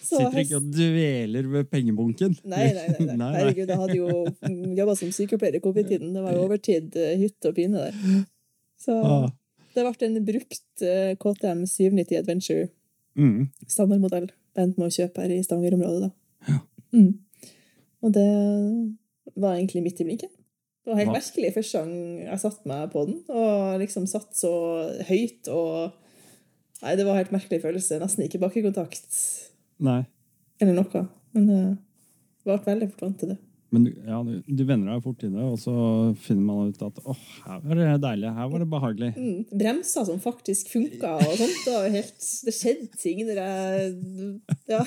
Så Sitter ikke og dveler ved pengebunken. Nei, nei, nei. nei. Herregud, jeg hadde jo jobba som sykepleier i covid-tiden. Det var jo overtid, eh, hytte og pine der. Så Ah. det ble en brukt eh, KTM 790 Adventure Mm. standardmodell Bent med å kjøpe her i Stavanger-området. da. Ja. Mm. Og det var egentlig midt i blinken. Det var helt merkelig første gang jeg satte meg på den, og liksom satt så høyt og Nei, det var helt merkelig følelse. Nesten ikke bakkekontakt Nei. eller noe. Men jeg ble veldig fort vant til det. Men du- ja, du, du venner deg fort til det, og så finner man ut at åh, her var det deilig, her var det behagelig. Mm, bremser som faktisk funka og sånt. Det, helt, det skjedde ting når jeg Ja.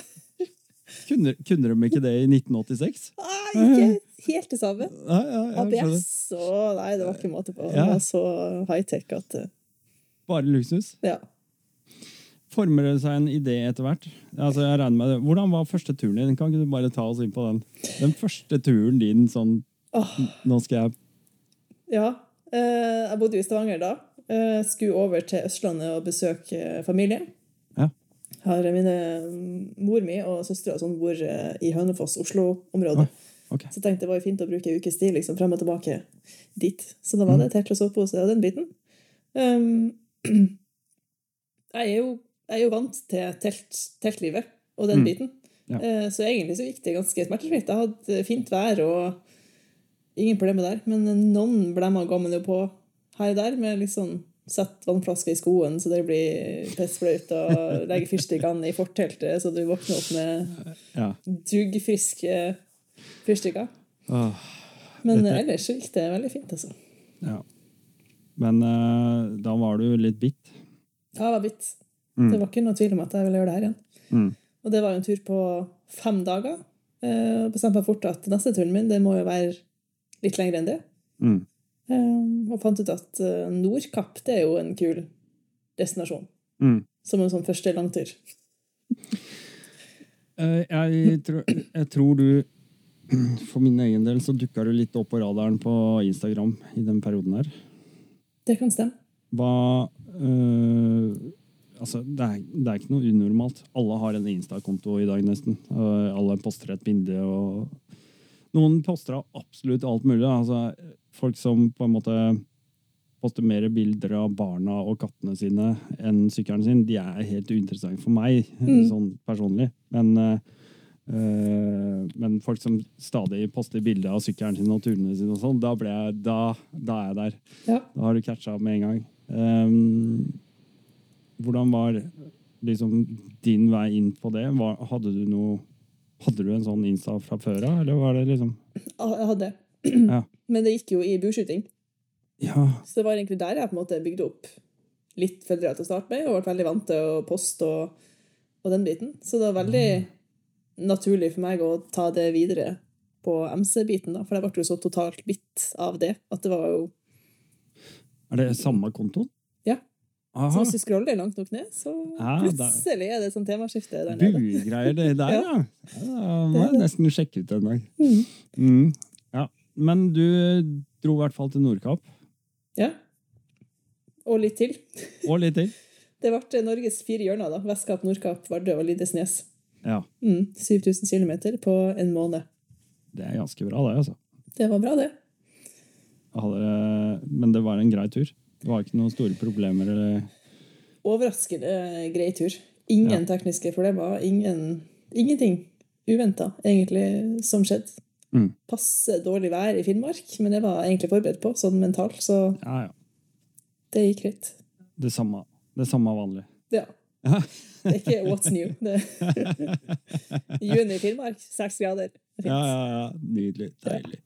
Kunne, kunne de ikke det i 1986? Nei, ikke helt det samme. Ja, ja, jeg skjønner. ABS og Nei, det var ikke måte på. Det var så high-tech at eh, Bare luksus. Ja. Former det seg en idé etter hvert? Altså, jeg regner med det. Hvordan var første turen din? Kan ikke du bare ta oss inn på den? Den første turen din sånn oh. Nå skal jeg ja. Eh, jeg bodde jo i Stavanger da. Eh, skulle over til Østlandet og besøke familie. Ja. Har mine mor mi og søstera sånn bor i Hønefoss, Oslo-området. Ok. Så tenkte jeg det var fint å bruke en ukes tid liksom, frem og tilbake dit. Så da var det telt og sovepose og den biten. Um, jeg, er jo, jeg er jo vant til telt, teltlivet og den Mm. biten. Ja. Eh, så egentlig så gikk det ganske smertefritt. Jeg hadde fint vær og ingen problemer der. Men noen blemmer går man jo på her og der med liksom Sett vannflasker i skoen så det blir pissflaut, og legge fyrstikkene i forteltet så du våkner opp med duggfriske fyrstikker. Åh, Men Dette- ellers gikk det veldig fint, altså. ja. Men uh, da var du litt bitt. Ja, jeg var bitt. Mm. Det var ikke noe tvil om at jeg ville gjøre det her igjen. Mm. Og det var en tur på fem dager. Eh, Og bestemte meg fort at neste turen min det må jo være litt lengre enn det. Mm. Eh, Og fant ut at uh, Nordkapp det er jo en kul destinasjon. Mm. Som en sånn første langtur. uh, jeg, tror, jeg tror du For min egen del så dukka du litt opp på radaren på Instagram i den perioden her. Det kan stemme. Hva øh, Altså, det er, det er ikke noe unormalt. Alle har en Insta-konto i dag, nesten. Og alle poster et bilde og Noen poster av absolutt alt mulig. Altså, folk som på en måte poster mer bilder av barna og kattene sine enn sykkelen sin, de er helt uinteressante for meg, Mm. sånn personlig. Men, øh, men folk som stadig poster bilder av sykkelen sin og turene sine og sånn, da, da, da er jeg der. Ja. Da har du catcha med en gang. Um, hvordan var liksom din vei inn på det? Var, hadde du noe Hadde du en sånn Insta fra før av, eller var det liksom Jeg hadde. Ja. Men det gikk jo i bueskyting. Ja. Så det var egentlig der jeg på en måte bygde opp litt følgere til å starte med, og ble veldig vant til å poste og, og den biten. Så det var veldig naturlig for meg å ta det videre på MC-biten, da, for jeg ble jo så totalt bitt av det at det var jo Er det samme kontoen? Ja. Så hvis du scroller langt nok ned, så Ja, plutselig er det et sånt temaskifte der nede. Buegreier det der, ja. Ja. ja må jeg nesten sjekke ut en dag. Mm. Mm. Ja. Men du dro i hvert fall til Nordkapp. Ja. Og litt til. Og litt til. Det ble Norges fire hjørner. da. Vestkapp, Nordkapp, Vardø og Lindesnes. Ja. Mm, 7000 km på en måned. Det er ganske bra, det, altså. Det var bra, det. Hadde, men det var en grei tur. Det var ikke noen store problemer. Eller... Overraskende grei tur. Ingen tekniske problemer. Ingen, ingenting uventa, egentlig, som skjedde. Mm. Passe dårlig vær i Finnmark, men det var jeg egentlig forberedt på, sånn mentalt, så Ja, ja. det gikk greit. Det samme. Det samme vanlig. Ja. Det er ikke what's new. Det. Juni i Finnmark, seks grader. Er Ja, ja, ja. Nydelig. Deilig.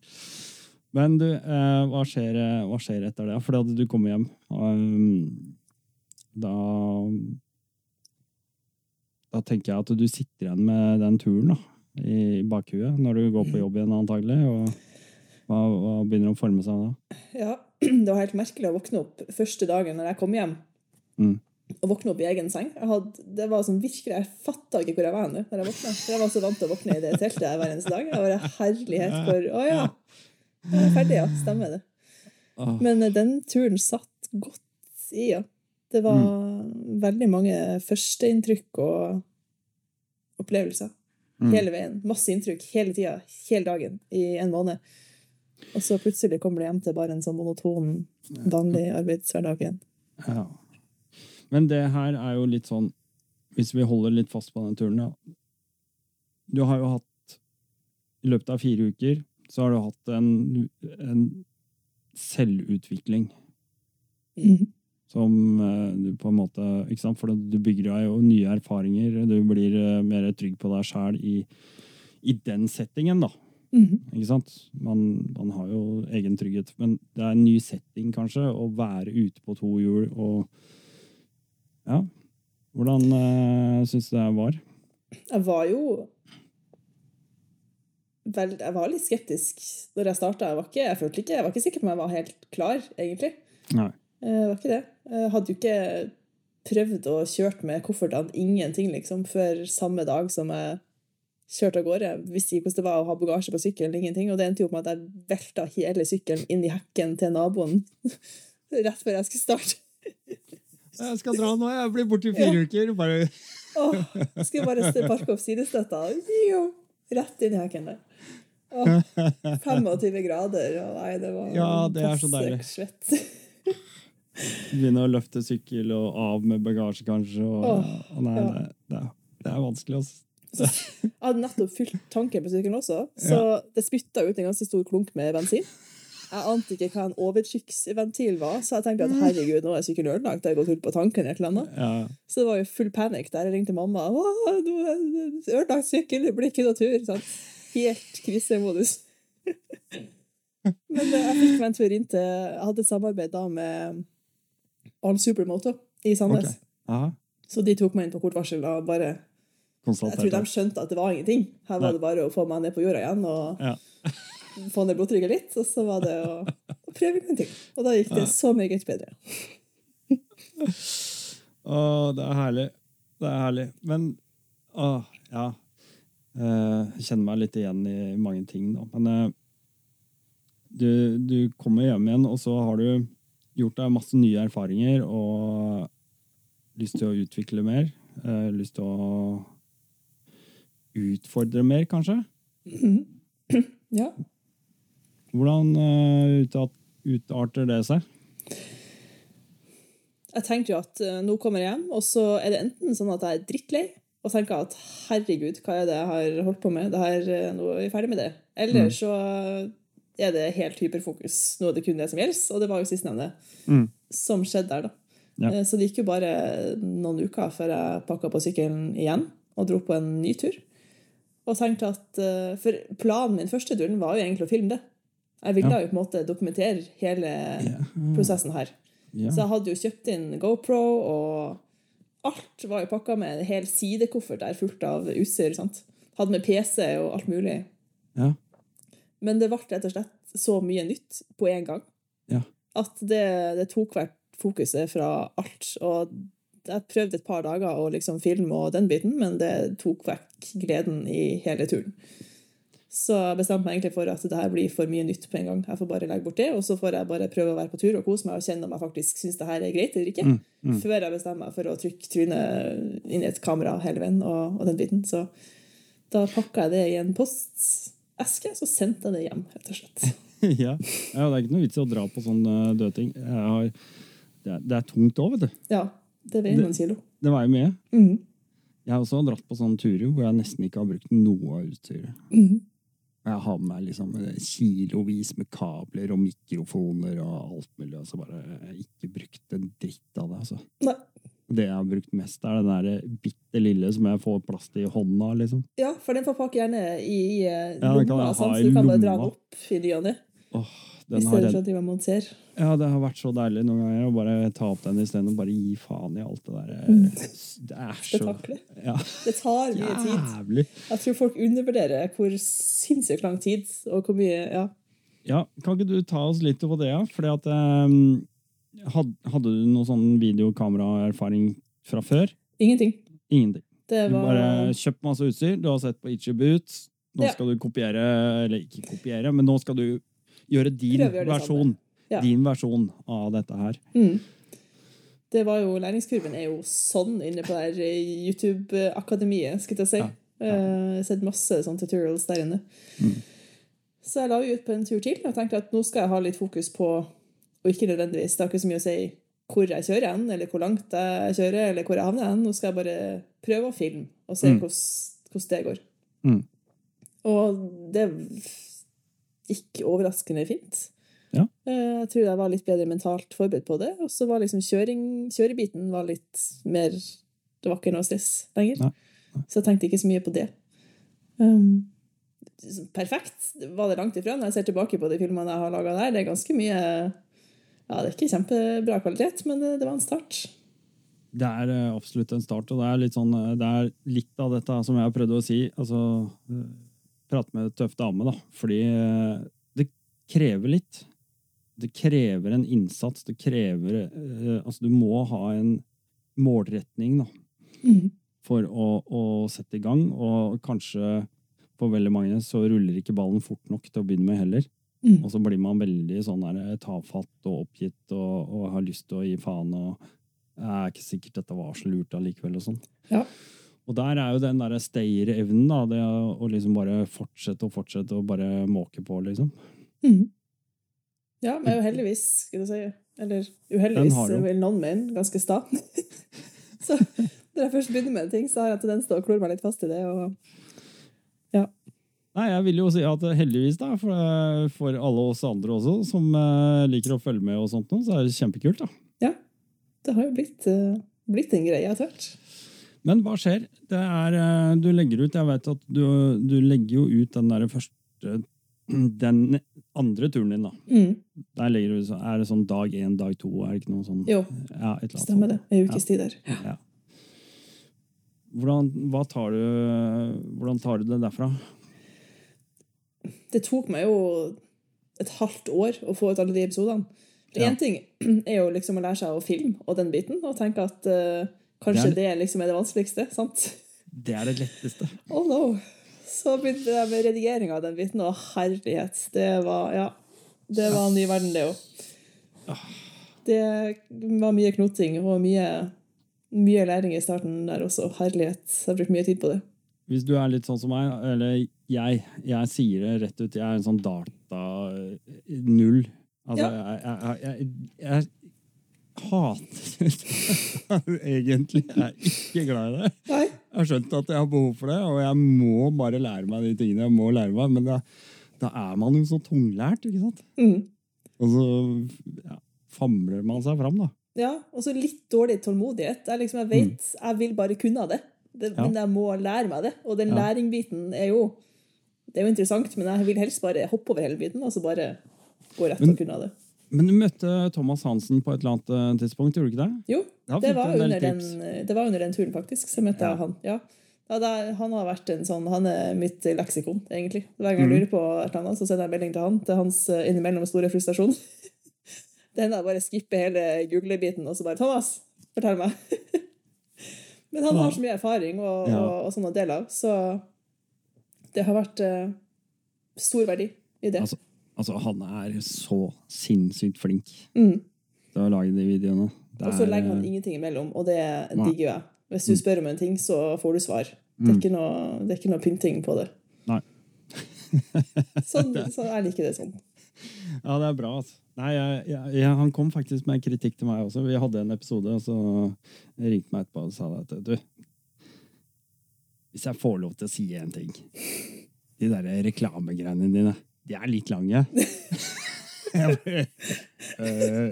Men du, eh, hva, skjer, eh, hva skjer etter det? For da du kommer hjem. Um, da Da tenker jeg at du sitter igjen med den turen da, i bakhuet når du går på jobb igjen, antagelig. Og hva, hva begynner å forme seg da? Ja, det var helt merkelig å våkne opp første dagen når jeg kom hjem. Mm. Å våkne opp i egen seng. Hadde, det var sånn virkelig, Jeg fatta ikke hvor jeg var nå når jeg våkna. For jeg var så vant til å våkne i det teltet hver eneste dag. Jeg var herlighet for Å ja! Jeg er ferdig, ja. Stemmer det. Men eh, den turen satt godt i, ja. Det var veldig mange førsteinntrykk og opplevelser. Mm. Hele veien. Masse inntrykk hele tida. Hele dagen i en måned. Og så plutselig kommer det hjem til bare en sånn monoton, vanlig arbeidshverdag igjen. ja. Men det her er jo litt sånn Hvis vi holder litt fast på den turen, ja. Du har jo hatt I løpet av fire uker så har du hatt en, en selvutvikling som eh, du på en måte ikke sant? For du bygger deg jo nye erfaringer. Du blir eh, mer trygg på deg sjæl i, i den settingen, da. Mm. Ikke sant? Man, man har jo egen trygghet, men det er en ny setting, kanskje, å være ute på to hjul og Ja. Hvordan uh, syns du det var? Jeg var jo vel, Jeg var litt skeptisk når jeg starta. Jeg, var ikke- jeg, følte ikke- jeg var ikke sikker på om jeg var helt klar, egentlig. Nei. Jeg var ikke det. Jeg hadde jo ikke prøvd å kjørt med koffertene ingenting, liksom, før samme dag som jeg kjørte av gårde. Jeg visste ikke hvordan det var å ha bagasje på sykkelen, ingenting. Og det endte jo med at jeg velta hele sykkelen inn i hekken til naboen rett før jeg skulle starte. Jeg skal dra nå, jeg blir borte i fire uker. Bare Åh, jeg skulle bare stå- parke opp sidestøtta. Jo, rett inn i hekken der. Åh, 25 grader, og nei, det var Ja, det er så deilig. svett. begynne å løfte sykkel og av med bagasje, kanskje. Og, Åh, og nei, ja. det, det, er, vanskelig, altså. Jeg hadde nettopp fylt tanken på sykkelen også, så det spytta ut en ganske stor klunk med bensin. Jeg ante ikke hva en overtrykksventil var, så jeg tenkte at herregud, nå er sykkelen ødelagt. Jeg har gått hull på tanken eller et eller annet. Ja, Så det var jo full panikk der. Jeg ringte mamma. Ødelagt sykkel, det blir ikke noe tur. Sånn. Helt krisemodus. Men eh, jeg fikk meg en tur inn til Jeg hadde et samarbeid da med All Supermoto i Sandnes. Okay. Så de tok meg inn på kort varsel og bare Jeg tror de skjønte at det var ingenting. Her var det bare å få meg ned på jorda igjen og Ja. Få ned blodtrykket litt. Og så var det å, å prøve en ting. Og da gikk det så meget bedre. Å, det er herlig. Det er herlig. Men å, ja. Eh, Jeg kjenner meg litt igjen i mange ting, da. Men eh, du, du kommer hjem igjen, og så har du gjort deg masse nye erfaringer og lyst til å utvikle mer. eh, Lyst til å utfordre mer, kanskje. Ja. Hvordan eh, utarter det seg? Jeg tenkte jo at eh, nå kommer jeg hjem, og så er det enten sånn at jeg er drittlei og tenker at herregud, hva er det jeg har holdt på med? Det her, eh, nå er vi ferdig med det. Eller så er det helt hyperfokus. Nå er det kun det som gjelder, og det var jo sistnevnte Mm. som skjedde der, da. Ja. Så det gikk jo bare noen uker før jeg pakka på sykkelen igjen og dro på en ny tur. Og tenkte at, For planen min første turen var jo egentlig å filme det. Jeg ville Ja. jo på en måte dokumentere hele Ja. prosessen her. Ja. Så jeg hadde jo kjøpt inn GoPro, og alt var jo pakka med en hel sidekoffert der fullt av utstyr. sant? Hadde med PC og alt mulig. Ja. Men det ble rett og slett så mye nytt på én gang Ja. At det, det tok hvert fokuset fra alt. Og jeg prøvde et par dager å liksom filme og den biten, men det tok vekk gleden i hele turen. Så jeg bestemte meg egentlig for at det her blir for mye nytt på en gang. Jeg får bare legge bort det, og så får jeg bare prøve å være på tur og kose meg og kjenne om jeg faktisk syns det her er greit eller ikke. Før jeg bestemmer meg for å trykke trynet inn i et kamera hele veien og, og den biten. Så da pakka jeg det i en posteske, så sendte jeg det hjem, rett og slett. ja. ja, det er ikke noe vits i å dra på sånne dødting. døde ting. Jeg har, det, er, det er tungt òg, vet du. Ja, det veier noen kilo. Det veier mye. Mm. Jeg har også dratt på sånne turer hvor jeg nesten ikke har brukt noe av utstyret. Mhm. Jeg har med meg liksom kilovis med kabler og mikrofoner og alt mulig, og så bare ikke brukt en dritt av det. altså. Nei. Det jeg har brukt mest, er den der bitte lille som jeg får plass til i hånda. liksom. Ja, for den får pakke gjerne i, i eh, Ja, lomma, jeg i så du kan bare dra den opp i ny og ne. Den I stedet for å drive og. Ja, det har vært så deilig noen ganger å bare ta opp den isteden og bare gi faen i alt det der. Mm. Det er så Spetakkelet. ja, Det tar mye tid. jævlig. Jeg tror folk undervurderer hvor sinnssykt lang tid og hvor mye Ja. Ja, kan ikke du ta oss litt på det, ja? Fordi at um, had, Hadde du noe sånn videokameraerfaring fra før? Ingenting. Ingenting. Det Du bare kjøpt masse utstyr, du har sett på Itchy Boots. Nå skal du kopiere, eller ikke kopiere, men nå skal du gjøre din gjøre versjon. Ja. Din versjon av dette her. mm. Det var jo, Læringskurven er jo sånn inne på det her YouTube-akademiet, skal jeg si. Ja, Ja. Jeg har sett masse sånne tutorials der inne. Mm. Så jeg la ut på en tur til og tenkte at nå skal jeg ha litt fokus på Og ikke nødvendigvis, det har ikke så mye å si hvor jeg kjører hen, eller hvor langt jeg kjører, eller hvor jeg havner hen. Nå skal jeg bare prøve å filme og se Mm. hvordan, hvordan det går. Mm. Og det gikk overraskende fint. Ja. Eh, Jeg tror jeg var litt bedre mentalt forberedt på det. Og så var liksom kjøring, kjørebiten var litt mer Det var ikke noe stress lenger. Nei. Så jeg tenkte ikke så mye på det. Um, perfekt var det langt ifra. Når jeg ser tilbake på de filmene jeg har laga der, det er ganske mye Ja, det er ikke kjempebra kvalitet, men det, det var en start. Det er eh, absolutt en start, og det er litt sånn eh, Det er litt av dette som jeg har prøvd å si. Altså Prate med en tøff dame, da. Fordi eh, det krever litt. Det krever en innsats. Det krever eh, Altså, du må ha en målretning, da. Mhm. For å, å sette i gang. Og kanskje på veldig mange så ruller ikke ballen fort nok til å begynne med heller. Mm. Og så blir man veldig sånn der, tafatt og oppgitt og, og har lyst til å gi faen. og er ikke sikkert dette var så lurt allikevel. Og sånn. Ja. Og der er jo den derre stayer-evnen, da. Det å liksom bare fortsette og fortsette og bare måke på, liksom. Mm. Ja, men uheldigvis, skulle skal du si Eller uheldigvis, vil noen mene, ganske sta. så når jeg først begynner med ting, så har jeg tendens til å klore meg litt fast i det. og ja. Nei, jeg vil jo si at heldigvis, da, for, for alle oss andre også, som eh, liker å følge med og sånt, nå, så er det kjempekult, da. Ja. Det har jo blitt, eh, blitt en greie etter hvert. Men hva skjer? Det er, eh, du legger ut, jeg vet at du, du legger jo ut den der første Den andre turen din, da. Mm. Der legger du, er det sånn dag én, dag to? Er det ikke noe sånn Jo, Ja, stemmer det. Ei ukes tid der. Ja. Hvordan, tar du, hvordan tar du det derfra? Det tok meg jo et halvt år å få ut alle de episodene. Én Ja. Ting er jo liksom å lære seg å filme og den biten, og tenke at eh, kanskje Det det, liksom er det vanskeligste. sant? Det er det letteste. Oh no! Så begynte jeg med redigering av den biten, og herlighet, det var Ja. Det var en ny verden, det òg. Det var mye knoting og mye, mye læring i starten der også. Herlighet. Jeg har brukt mye tid på det. Hvis du er litt sånn som meg, eller jeg, jeg sier det rett ut, jeg er en sånn data-null. Altså, Ja. jeg, jeg, jeg, hater Egentlig jeg er ikke glad i det. Nei. Jeg har skjønt at jeg har behov for det, og jeg må bare lære meg de tingene jeg må lære meg. Men da, da er man jo så tunglært, ikke sant? Mm. Og så ja, famler man seg fram, da. Ja, og så litt dårlig tålmodighet. Jeg, liksom, jeg vet jeg vil bare kunne det, det Ja. men jeg må lære meg det. Og den Ja. læringbiten er jo det er jo interessant, men jeg vil helst bare hoppe over hele biten og så bare gå rett og kunne det. Men du møtte Thomas Hansen på et eller annet eh, tidspunkt, gjorde du ikke det? Jo, Da det var, den, det var under den turen, faktisk. Så møtte Ja. jeg han. Ja. Ja, det, han har vært en sånn, han er mitt leksikon, egentlig. Hver gang jeg Mhm. lurer på et eller annet, så sender jeg melding til han til hans eh, innimellom store frustrasjon. Det hender jeg bare skipper hele Google-biten og så bare 'Thomas, fortell meg'. Men han har så mye erfaring og, Ja. og, og sånn å dele av, så det har vært uh, stor verdi i det. Altså, altså, han er så sinnssykt flink Mm. til å lage de videoene. Og så er, legger han ingenting imellom, og det digger jeg. Hvis du spør om en ting, så får du svar. Det er Mm. ikke noe, det er ikke noe pynting på det. Nei. sånn, så jeg liker det sånn. Ja, det er bra. Altså. Nei, jeg, jeg, jeg, Han kom faktisk med kritikk til meg også. Vi hadde en episode, og så ringte meg etterpå og sa at du Hvis jeg får lov til å si en ting De der reklamegreiene dine, de er litt lange. uh, «Øh,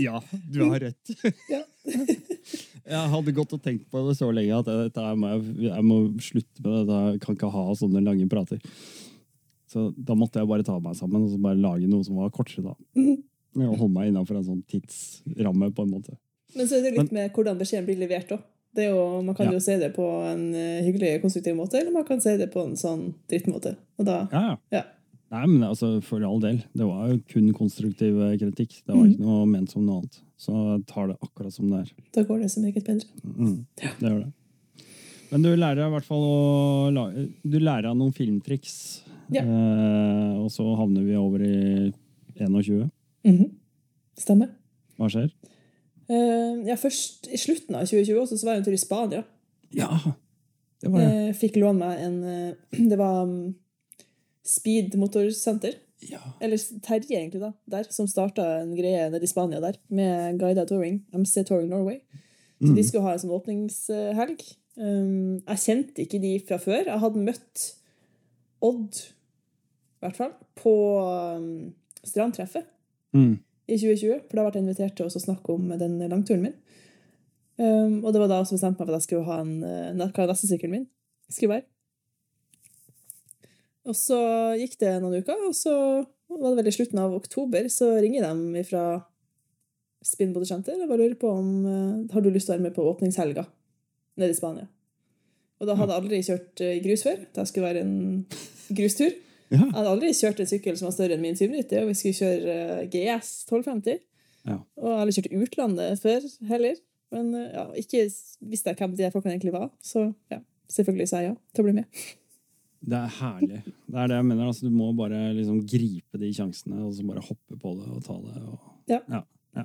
ja, du har rett. Jeg hadde gått og tenkt på det så lenge at jeg, jeg, må jeg, må slutte med det. Jeg kan ikke ha sånne lange prater. Så da måtte jeg bare ta meg sammen og så bare lage noe som var kortere. da. Og holde meg innafor en sånn tidsramme, på en måte. Men så er det litt med hvordan beskjeden blir levert òg. Man kan Ja. jo si det på en eh, hyggelig, konstruktiv måte, eller man kan si det på en sånn drittmåte. Og da Ja, ja. Ja. Nei, men altså, For all del. Det var jo kun konstruktiv eh, kritikk. Det var ikke noe ment som noe annet. Så jeg tar det akkurat som det er. Da går det så meget bedre. Mm, det gjør det. Men du lærer i hvert fall å Du lærer av noen filmtriks. Ja. Eh, og så havner vi over i 21. Mhm. Stemmer. Hva skjer? Uh, ja, først I slutten av 2020 også, så var jeg en tur i Spania. Ja! Det var det. Jeg fikk låne meg en Det var um, Speed motorsenter. Ja. Eller Terje, egentlig, da, der, som starta en greie nede i Spania der, med guida touring. MC Touring Norway. Så Mm. de skulle ha en sånn åpningshelg. Um, jeg kjente ikke de fra før. Jeg hadde møtt Odd, i hvert fall, på um, strandtreffet Mm. i 2020. For da ble jeg invitert til å snakke om den langturen min. Um, og det var da jeg bestemte meg for at jeg skulle ha en, uh, hva nestesykkelen min skulle være. Og så gikk det noen uker, og så var det vel i slutten av oktober, så ringer de fra Spin Body Center og bare lurer på om eh, har du lyst til å være med på åpningshelga nede i Spania. Og da hadde jeg aldri kjørt eh, grus før. Det skulle være en grustur. Ja. Jeg hadde aldri kjørt en sykkel som var større enn min 790, og vi skulle kjøre eh, GS 1250. Ja. Og jeg hadde kjørt utlandet før heller. Men ja, ikke visste jeg hvem de folkene egentlig var. Så ja, selvfølgelig sa jeg ja til å bli med. Det er herlig. Det er det jeg mener. Altså, du må bare liksom gripe de sjansene og så bare hoppe på det og ta det. Og, Ja. ja.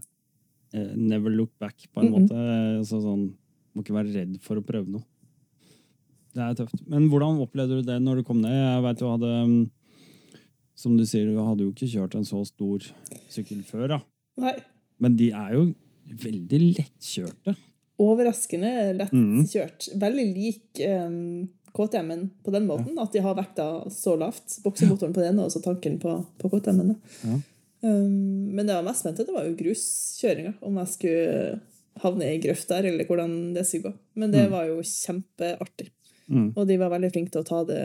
Eh, Never look back, på en Mhm. måte. Så, sånn, må ikke være redd for å prøve noe. Det er tøft. Men hvordan opplevde du det når du kom ned? Jeg vet du hadde mm, Som du sier, du hadde jo ikke kjørt en så stor sykkel før, da. Nei. Men de er jo veldig lettkjørte. Overraskende lett Mm. Veldig lik um, KTM-en på den måten, at de har vekta så lavt. Boksemotoren på den ene og så tanken på, på KTM-en. Ja. Um, men det jeg var mest spent det var jo gruskjøringa. Om jeg skulle havne i grøft der, eller hvordan det skulle gå. Men det Mm. var jo kjempeartig. Mm. Og de var veldig flinke til å ta det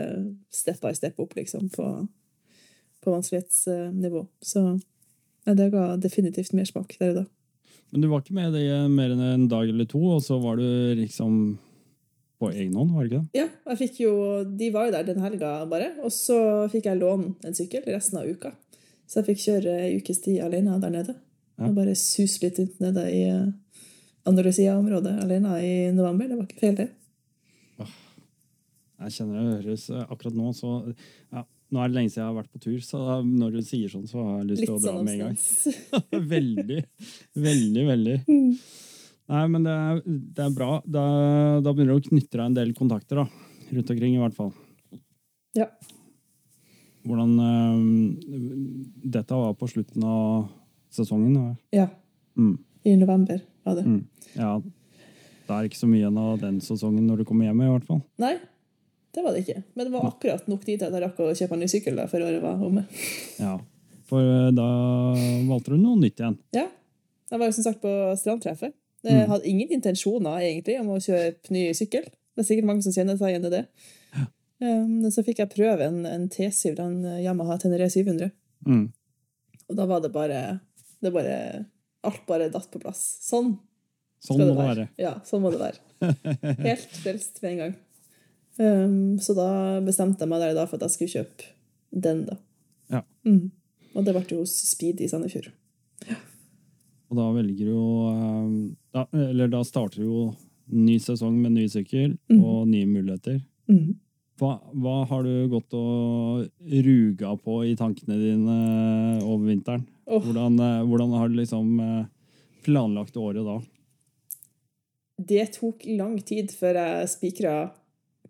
step by step opp, liksom, på, på vanskelighetsnivå. Så ja, det ga definitivt mersmak der og da. Men du var ikke med det mer enn en dag eller to, og så var du liksom på egen hånd, var det ikke det? Ja, jeg fikk jo, de var jo der den helga bare, og så fikk jeg låne en sykkel resten av uka. Så jeg fikk kjøre ei ukes tid alene der nede. Ja. Og bare suse litt rundt nede i eh, Andalusia-området alene i november. Det var ikke feil, det. Jeg kjenner det høres eh, akkurat nå, så ja, Nå er det lenge siden jeg har vært på tur, så når du sier sånn, så har jeg lyst til å dra sånn med en gang. veldig, veldig, veldig. Mm. Nei, men det er, det er bra. Da, da begynner du å knytte deg en del kontakter, da. Rundt omkring, i hvert fall. Ja. Hvordan eh, Dette var på slutten av sesongen. Ja. ja. Mm, I november var det. mm. ja. Det er ikke så mye igjen av den sesongen når du kommer hjem, i hvert fall. Nei, det var det ikke. Men det var akkurat nok tid til at jeg rakk å kjøpe en ny sykkel da, før året var omme. Ja. For eh, da valgte du noe nytt igjen. Ja. Jeg var jo som sagt på strandtreffet. Jeg Mm. hadde ingen intensjoner egentlig om å kjøpe ny sykkel. Det er sikkert mange som kjenner seg igjen i det. Um, så fikk jeg prøve en, en T7, en Yamaha Tenere 700. Mm. Og da var det bare, det bare Alt bare datt på plass. Sånn Sånn må det være. Ja, sånn må det være. Helt frelst med en gang. Um, så da bestemte jeg meg der da for at jeg skulle kjøpe den, da. Ja. Mm. Og det ble jo hos Speed i Sandefjord. Og da velger du jo eh, da, Eller da starter jo ny sesong med ny sykkel mm. og nye muligheter. Mm. Hva, hva har du gått og ruga på i tankene dine over vinteren? Oh. Hvordan, eh, hvordan har du liksom eh, planlagt året da? Det tok lang tid før jeg spikra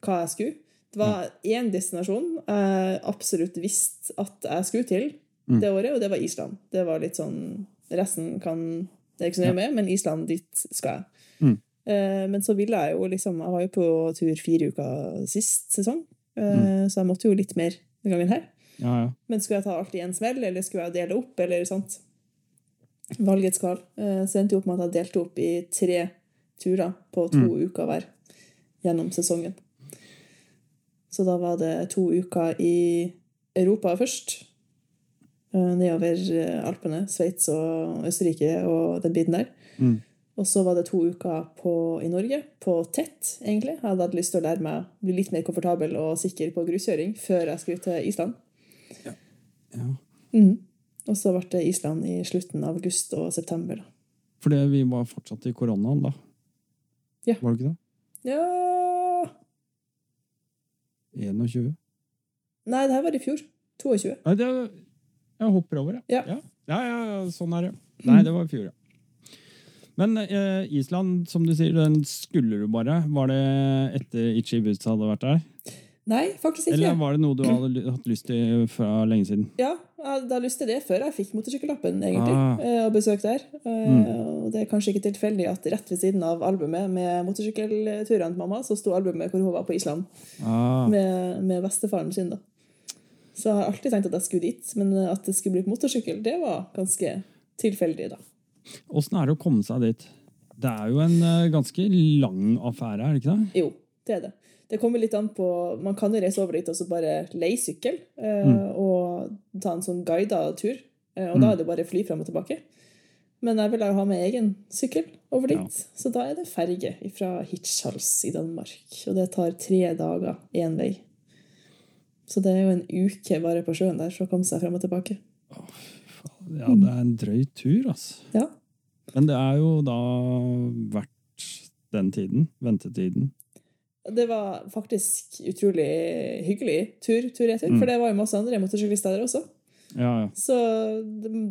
hva jeg skulle. Det var én destinasjon jeg absolutt visste at jeg skulle til Mm. det året, og det var Island. Det var litt sånn Resten kan det er ikke så nøye med, men Island, dit skal jeg. Mm. Eh, men så ville jeg jo liksom Jeg var jo på tur fire uker sist sesong, eh, så jeg måtte jo litt mer denne gangen her. Ja, ja. Men skulle jeg ta alt i en smell, eller skulle jeg dele opp, eller sant? Valgets kval. Eh, Så endte jo opp med at jeg delte opp i tre turer på to uker hver gjennom sesongen. Så da var det to uker i Europa først. Eh, Nedover eh, Alpene, Sveits og Østerrike og den biten der. Mm. Og så var det to uker på, i Norge, på tett, egentlig. Jeg hadde hatt lyst til å lære meg å bli litt mer komfortabel og sikker på gruskjøring før jeg skulle til Island. ja. Mhm. Og så ble det Island i slutten av august og september. da. Fordi vi var fortsatt i koronaen da. Ja. Var det ikke det? Ja 21? Nei, det her var i fjor. 22. Nei, det, jeg hopper over, jeg. Ja. Ja. Ja, sånn er det. Nei, det var i fjor, ja. Men eh, Island, som du sier, den skulle du bare. Var det etter Itchy Boots hadde vært der? Nei, faktisk ikke. Eller var det noe du hadde hatt lyst til fra lenge siden? Ja, jeg hadde lyst til det før jeg fikk motorsykkellappen, egentlig, Ah. Eh, og besøk der. Mm. Og det er kanskje ikke tilfeldig at rett ved siden av albumet med motorsykkelturene til mamma, så sto albumet hvor hun var på Island Ah, med, med bestefaren sin. da. Så jeg har alltid tenkt at jeg skulle dit, men at det skulle bli på motorsykkel, det var ganske tilfeldig, da. Åssen er det å komme seg dit? Det er jo en eh, ganske lang affære, er det ikke det? Jo, det er det. Det kommer litt an på Man kan jo reise over dit og så bare leie sykkel eh, Mm. og ta en sånn guida tur. Og og da er det bare fly fram og tilbake. Men jeg vil jo ha med egen sykkel over dit, Ja. så da er det ferge fra Hirtshals i Danmark. Og det tar tre dager én vei. Så det er jo en uke bare på sjøen der for å komme seg fram og tilbake. Ja, det er en drøy tur, altså. Ja. Men det er jo da verdt den tiden. Ventetiden. Det var faktisk utrolig hyggelig tur, tur-retur, Mm. for det var jo masse andre motorsyklister der også. Ja, ja. Så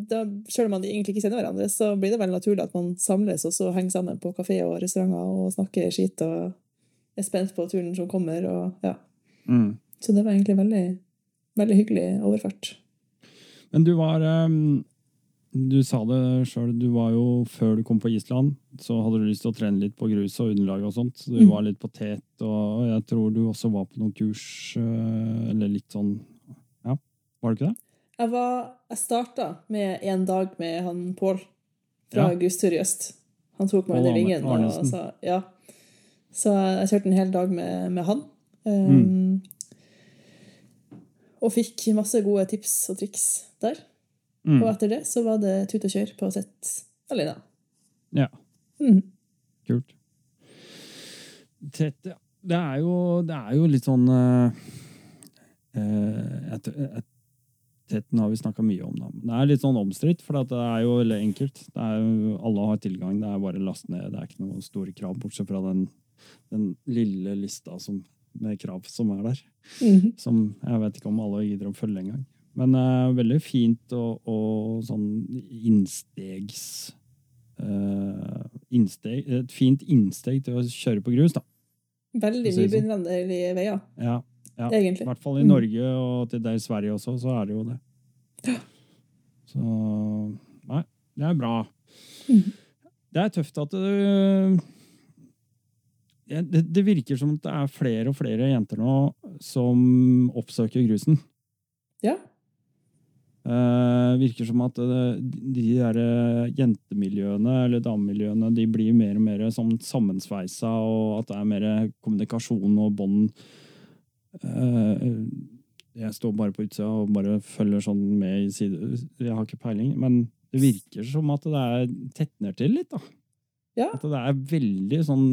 da, selv om man egentlig ikke kjenner hverandre, så blir det veldig naturlig at man samles og så henger sammen på kafé og restauranter og snakker skit og er spent på turen som kommer. Og, ja. Mm. Så det var egentlig veldig, veldig hyggelig overfart. Men du var ehm, Du sa det sjøl, du var jo før du kom på Island, så hadde du lyst til å trene litt på grus og underlag og sånt. Så du Mm. var litt på tet, og jeg tror du også var på noen kurs, eh, eller litt sånn Ja, var det ikke det? Jeg, var, jeg starta med en dag med han Pål fra Ja. Grustur i øst. Han tok meg under vingen. Og, sa, ja. Så jeg kjørte en hel dag med, med han. Mm. Og fikk masse gode tips og triks der. Mm. Og etter det så var det tut og kjør på sett alene. Ja. Mm. Kult. Tett, ja. Det er jo, det er jo litt sånn et, et, Tetten har vi snakka mye om, da. Men det er litt sånn omstridt, for det er jo veldig enkelt. Det er alle har tilgang, det er bare å laste ned. Det er ikke noen store krav, bortsett fra den, den lille lista som, med krav som er der. Mhm. Som jeg vet ikke om alle gidder å følge engang. Men eh, veldig fint og, og sånn innstegs uh, innsteg, Et fint innsteg til å kjøre på grus, da. Veldig det sånn. nybegynnervennlige veier, Ja, ja. I hvert fall i Mm. Norge og til dels Sverige også, så er det jo det. Så Nei, det er bra. Mm. Det er tøft at du det Det virker som at det er flere og flere jenter nå som oppsøker grusen. Ja. Eh, virker som at det, de der eh, jentemiljøene eller damemiljøene de blir mer og mer sånn sammensveisa, og at det er mer kommunikasjon og bånd. Eh, jeg står bare på utsida og bare følger sånn med i side. Jeg har ikke peiling, men det virker som at det er tetner til litt. da. Ja. At det er veldig sånn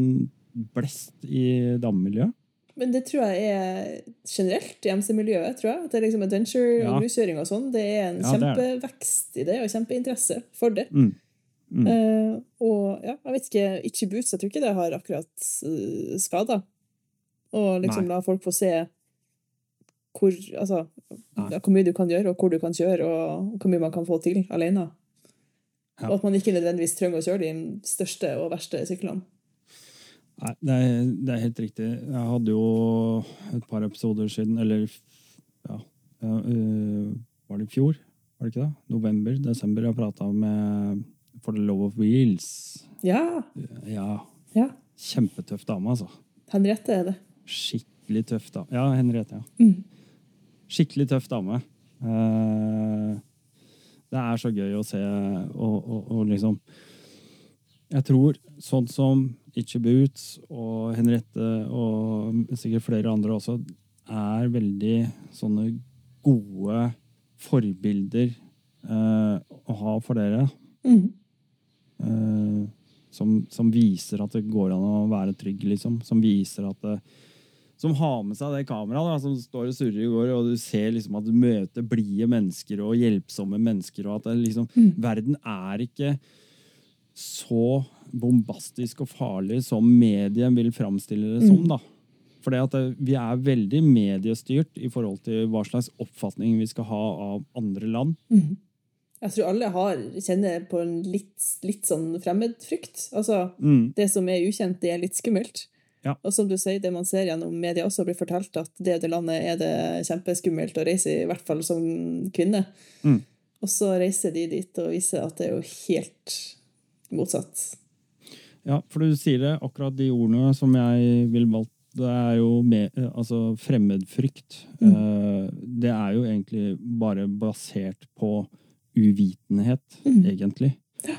blest i damemiljøet. Men det tror jeg er generelt i MC-miljøet. tror jeg. At det er liksom adventure Ja. og gruskjøring og sånn. Det er en Ja, kjempevekst i det, og kjempeinteresse for det. Mm. Mm. Uh, og ja, jeg vet ikke, ikke boots, jeg tror ikke det har akkurat uh, skada. Og liksom Nei. la folk få se hvor, altså, ja, hvor mye du kan gjøre, og hvor du kan kjøre, og hvor mye man kan få til alene. Ja. Og at man ikke nødvendigvis trenger å kjøre de største og verste syklene. Nei, det er, det er helt riktig. Jeg hadde jo et par episoder siden, eller ja, øh, Var det i fjor? Var det ikke det? November, desember. Jeg prata med For the Love of Wheels. Ja, Ja, ja. kjempetøff dame, altså. Henriette er det. Skikkelig tøff dame. Ja, Henriette, ja. Mm. Skikkelig tøff dame. Uh, det er så gøy å se og, og, og liksom Jeg tror sånn som Itchy Boots og Henriette og sikkert flere andre også er veldig sånne gode forbilder eh, å ha for dere. Mm. Eh, som, som viser at det går an å være trygg, liksom. Som viser at det, Som har med seg det kameraet da, som står og surrer i går, og du ser liksom at du møter blide mennesker og hjelpsomme mennesker, og at det liksom Mm. Verden er ikke så bombastisk og farlig som medien vil framstille det som, Mm. da. For at vi er veldig mediestyrt i forhold til hva slags oppfatning vi skal ha av andre land. Mm. Jeg tror alle har, kjenner på en litt, litt sånn fremmedfrykt. Altså, Mm. det som er ukjent, det er litt skummelt. Ja. Og som du sier, det man ser gjennom media også, blir fortalt at det og det landet er det kjempeskummelt å reise i, i hvert fall som kvinne. Mm. Og så reiser de dit og viser at det er jo helt motsatt. Ja, for du sier det, akkurat de ordene som jeg vil valgt, det er jo med, eh, altså fremmedfrykt. Mm. Eh, Det er jo egentlig bare basert på uvitenhet, Mm. egentlig. Ja.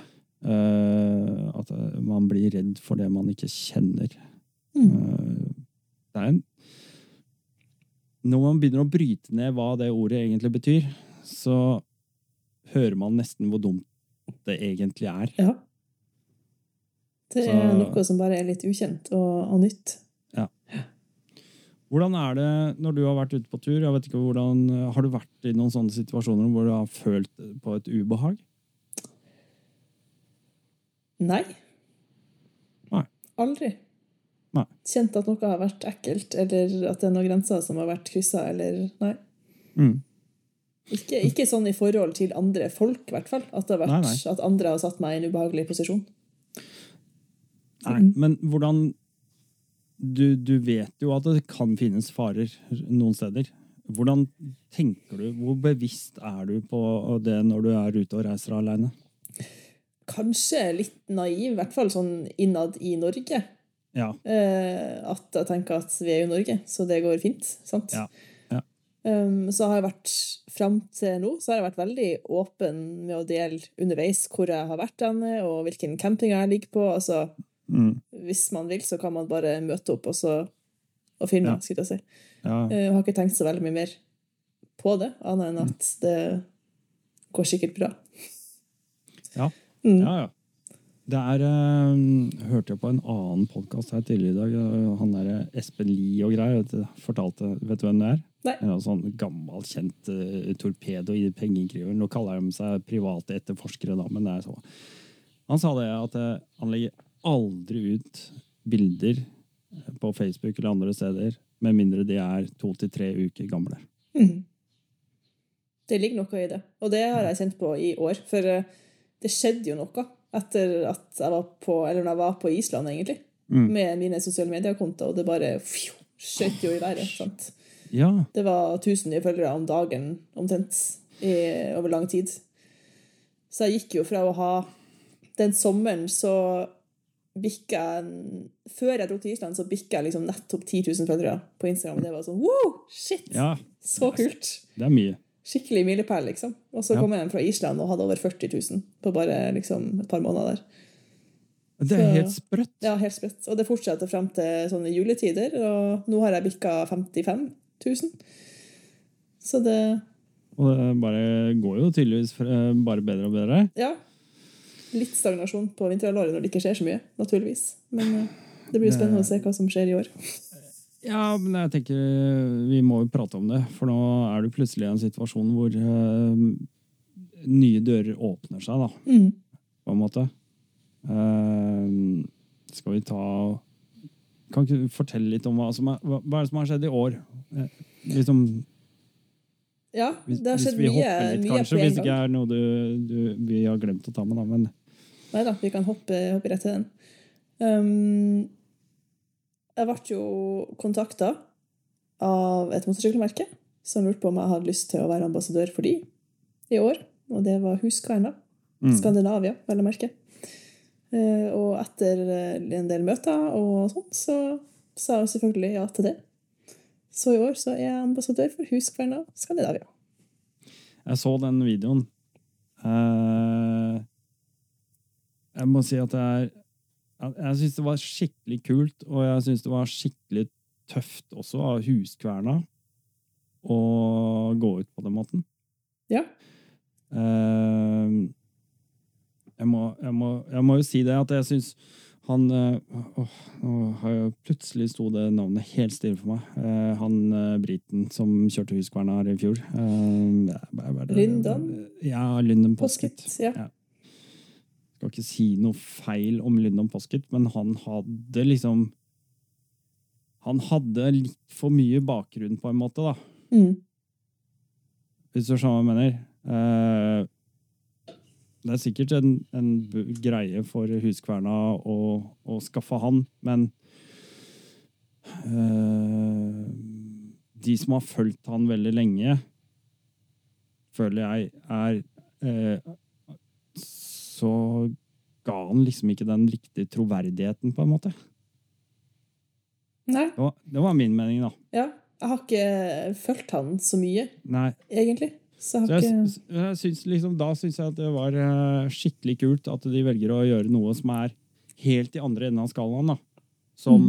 At eh, man blir redd for det man ikke kjenner. Mm. Det er en Når man begynner å bryte ned hva det ordet egentlig betyr, så hører man nesten hvor dumt det egentlig er. Ja. Det er Så- noe som bare er litt ukjent og, og nytt. Hvordan er det når du har vært ute på tur? Jeg vet ikke hvordan, Har du vært i noen sånne situasjoner hvor du har følt på et ubehag? Nei. Nei. Aldri. Nei. Kjent at noe har vært ekkelt, eller at det er noen grenser som har vært kryssa, eller Nei. Mm. Ikke, ikke sånn i forhold til andre folk, i hvert fall. At, vært, Nei, nei. at andre har satt meg i en ubehagelig posisjon. Nei, men hvordan du, du vet jo at det kan finnes farer noen steder. Hvordan tenker du, hvor bevisst er du på det når du er ute og reiser alene? Kanskje litt naiv, i hvert fall sånn innad i Norge. Ja. Eh, at jeg tenker at vi er jo i Norge, så det går fint. sant? Ja, ja. Um, så har jeg vært fram til nå så har jeg vært veldig åpen med å dele underveis hvor jeg har vært denne, og hvilken camping jeg ligger på. altså Mm. Hvis man vil, så kan man bare møte opp og, så, og filme. Ja. skulle jeg si. ja. Eh, Jeg har ikke tenkt så veldig mye mer på det, annet enn at det går sikkert bra. Ja. Mm. Ja, ja. Det er eh, Hørte jeg på en annen podkast her tidligere i dag. eh, Han der Espen Lie og greier. Vet du, fortalte, vet du hvem det er? Nei. En sånn gammel, kjent uh, torpedo i pengekriver. Nå kaller de seg private etterforskere, da, men det er så. Han sa det at uh, han legger aldri ut bilder eh, på Facebook eller andre steder med mindre de er to til tre uker gamle. Mm. Det ligger noe i det. Og det har jeg kjent på i år. For eh, det skjedde jo noe etter at jeg var på, eller når jeg var på Island, egentlig. Mm. Med mine sosiale mediekontoer, og det bare skjøt jo i været. sant? Ja. Det var 1000 nye følgere om dagen omtrent i, over lang tid. Så jeg gikk jo fra å ha Den sommeren så bikka Før jeg dro til Island, så bikka jeg liksom nettopp 10 000 følgere på Instagram. Og det var sånn wow! Shit! ja. Så kult! Det er mye. Skikkelig milepæl, liksom. Og så Ja. kom jeg hjem fra Island og hadde over 40 000 på bare liksom, et par måneder. Det er Så- helt sprøtt. Ja, helt sprøtt. Og det fortsetter frem til sånne juletider, og nå har jeg bikka 55 000. Så det Og det bare går jo tydeligvis eh, bare bedre og bedre. Ja. Litt stagnasjon på vinterhalvåret når det ikke skjer så mye, naturligvis. Men eh, det blir jo spennende å se hva som skjer i år. Ja, men jeg tenker vi må jo prate om det. For nå er du plutselig i en situasjon hvor uh, nye dører åpner seg. da. Mm. på en måte. Uh, skal vi ta Kan ikke du fortelle litt om hva som er, hva, hva er det som har skjedd i år? Eh, liksom, Ja, det har skjedd vi mye, hopper litt, gang. hvis det ikke er noe du, du, vi har glemt å ta med. Da, men Nei da, vi kan hoppe, hoppe rett til den. Um, jeg ble jo kontakta av et motorsykkelmerke som lurte på om jeg hadde lyst til å være ambassadør for de i år. Og det var Husqvarna. Mm. Skandinavia, vel å merke. Eh, og etter eh, en del møter og sånn, så sa jeg selvfølgelig ja til det. Så i år så er jeg ambassadør for Huskverna Skandinavia. Jeg så den videoen. Eh, jeg må si at det er Jeg, syns det var skikkelig kult, og jeg syns det var skikkelig tøft også av Huskverna å gå ut på den måten. Ja. Eh, jeg, må, jeg, må, jeg må jo si det at jeg syns han eh, åh, har jeg plutselig sto det navnet helt stille for meg. Uh, han uh, briten som kjørte Huskverna her i fjor. Uh, Lyndon? Ja, Lyndon Posket. Ja. Ja. Skal ikke si noe feil om Lyndon Posket, men han hadde liksom Han hadde litt for mye bakgrunn, på en måte, da. Mm. Hvis du skjønner hva jeg mener. Eh, det er sikkert en, en greie for Huskverna å, å skaffe han, men øh, De som har fulgt han veldig lenge, føler jeg er øh, Så ga han liksom ikke den riktige troverdigheten, på en måte. Nei. Det var, det var min mening, da. Ja. Jeg har ikke fulgt han så mye, Nei, egentlig. Så jeg ikke jeg synes, liksom, da syns jeg at det var eh, skikkelig kult at de velger å gjøre noe som er helt i andre enden av skalaen. da. Som,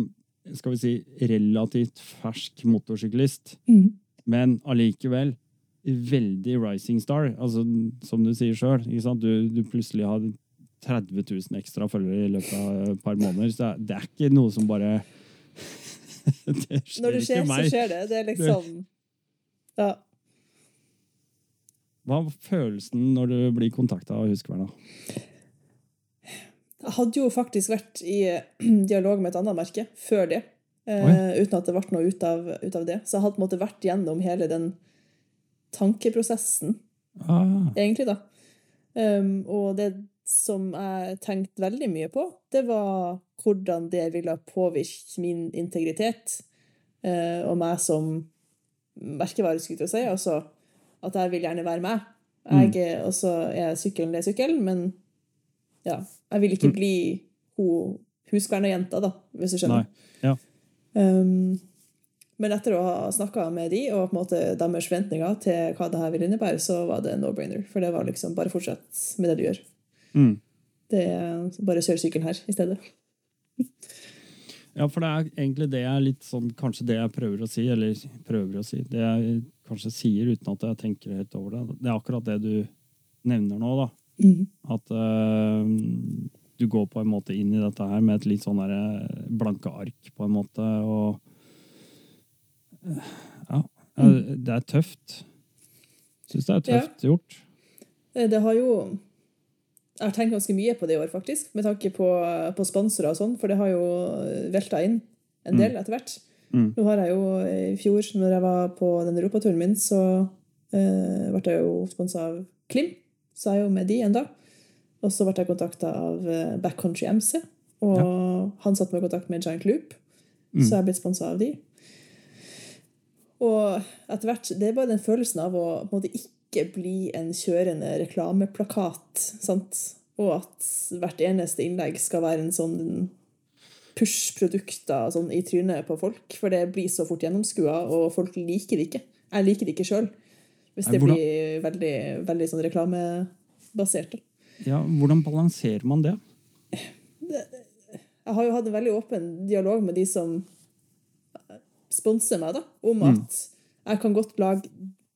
skal vi si, relativt fersk motorsyklist, mm. men allikevel veldig rising star. Altså, som du sier sjøl. Du, du plutselig har 30 000 ekstra følgere i løpet av et par måneder. Så det er, ikke noe som bare Det skjer Når det skjer, ikke så skjer det. Det er liksom Ja. Hva var følelsen når du blir kontakta av Huskverna? Jeg hadde jo faktisk vært i dialog med et annet merke før det. Uh, uten at det ble noe ut av, ut av det. Så jeg hadde på en måte vært gjennom hele den tankeprosessen, Ah. egentlig, da. Um, og det som jeg tenkte veldig mye på, det var hvordan det ville påvirke min integritet uh, og meg som merkevare, skulle jeg si. Altså at jeg vil gjerne være meg. Jeg, er- Og så er sykkelen det sykkelen, men ja, jeg vil ikke Mm. bli hun Huskverna-jenta, da, hvis du skjønner. Ja. Um, men etter å ha snakka med de, og på en måte deres forventninger til hva det her vil innebære, så var det no-brainer. For det var liksom bare fortsett med det du gjør. Mm. Det er bare kjør sykkelen her i stedet. Ja, for det er egentlig det jeg litt sånn, kanskje det jeg prøver å si, eller prøver å si, det jeg kanskje sier uten at jeg tenker helt over det. Det er akkurat det du nevner nå, da. At uh, du går på en måte inn i dette her med et litt sånn der eh, blanke ark, på en måte, og eh, ja, Mm. det er tøft. Syns det er Ja. tøft gjort. Eh, Det har jo Jeg har tenkt ganske mye på det i år, faktisk, med tanke på, på sponsorer og sånn, for det har jo velta inn en del etter hvert. Mm. Nå har jeg jo i fjor, når jeg var på den europaturen min, så eh, ble jeg jo sponsa av Klim, så er jeg jo med de enda. Og så ble jeg kontakta av eh, Backcountry MC, og han satte meg i kontakt med Giant Loop, Mm. så jeg er blitt sponsa av de. Og etter hvert, det er bare den følelsen av å på en måte ikke bli en kjørende reklameplakat. Sant? Og at hvert eneste innlegg skal være en sånn push-produkter sånn i trynet på folk. For det blir så fort gjennomskua, og folk liker det ikke. Jeg liker det ikke sjøl. Hvis det hvordan- blir veldig, veldig sånn reklamebasert. Ja, hvordan balanserer man det? Jeg har jo hatt en veldig åpen dialog med de som sponser meg, da, om Mm. at jeg kan godt lage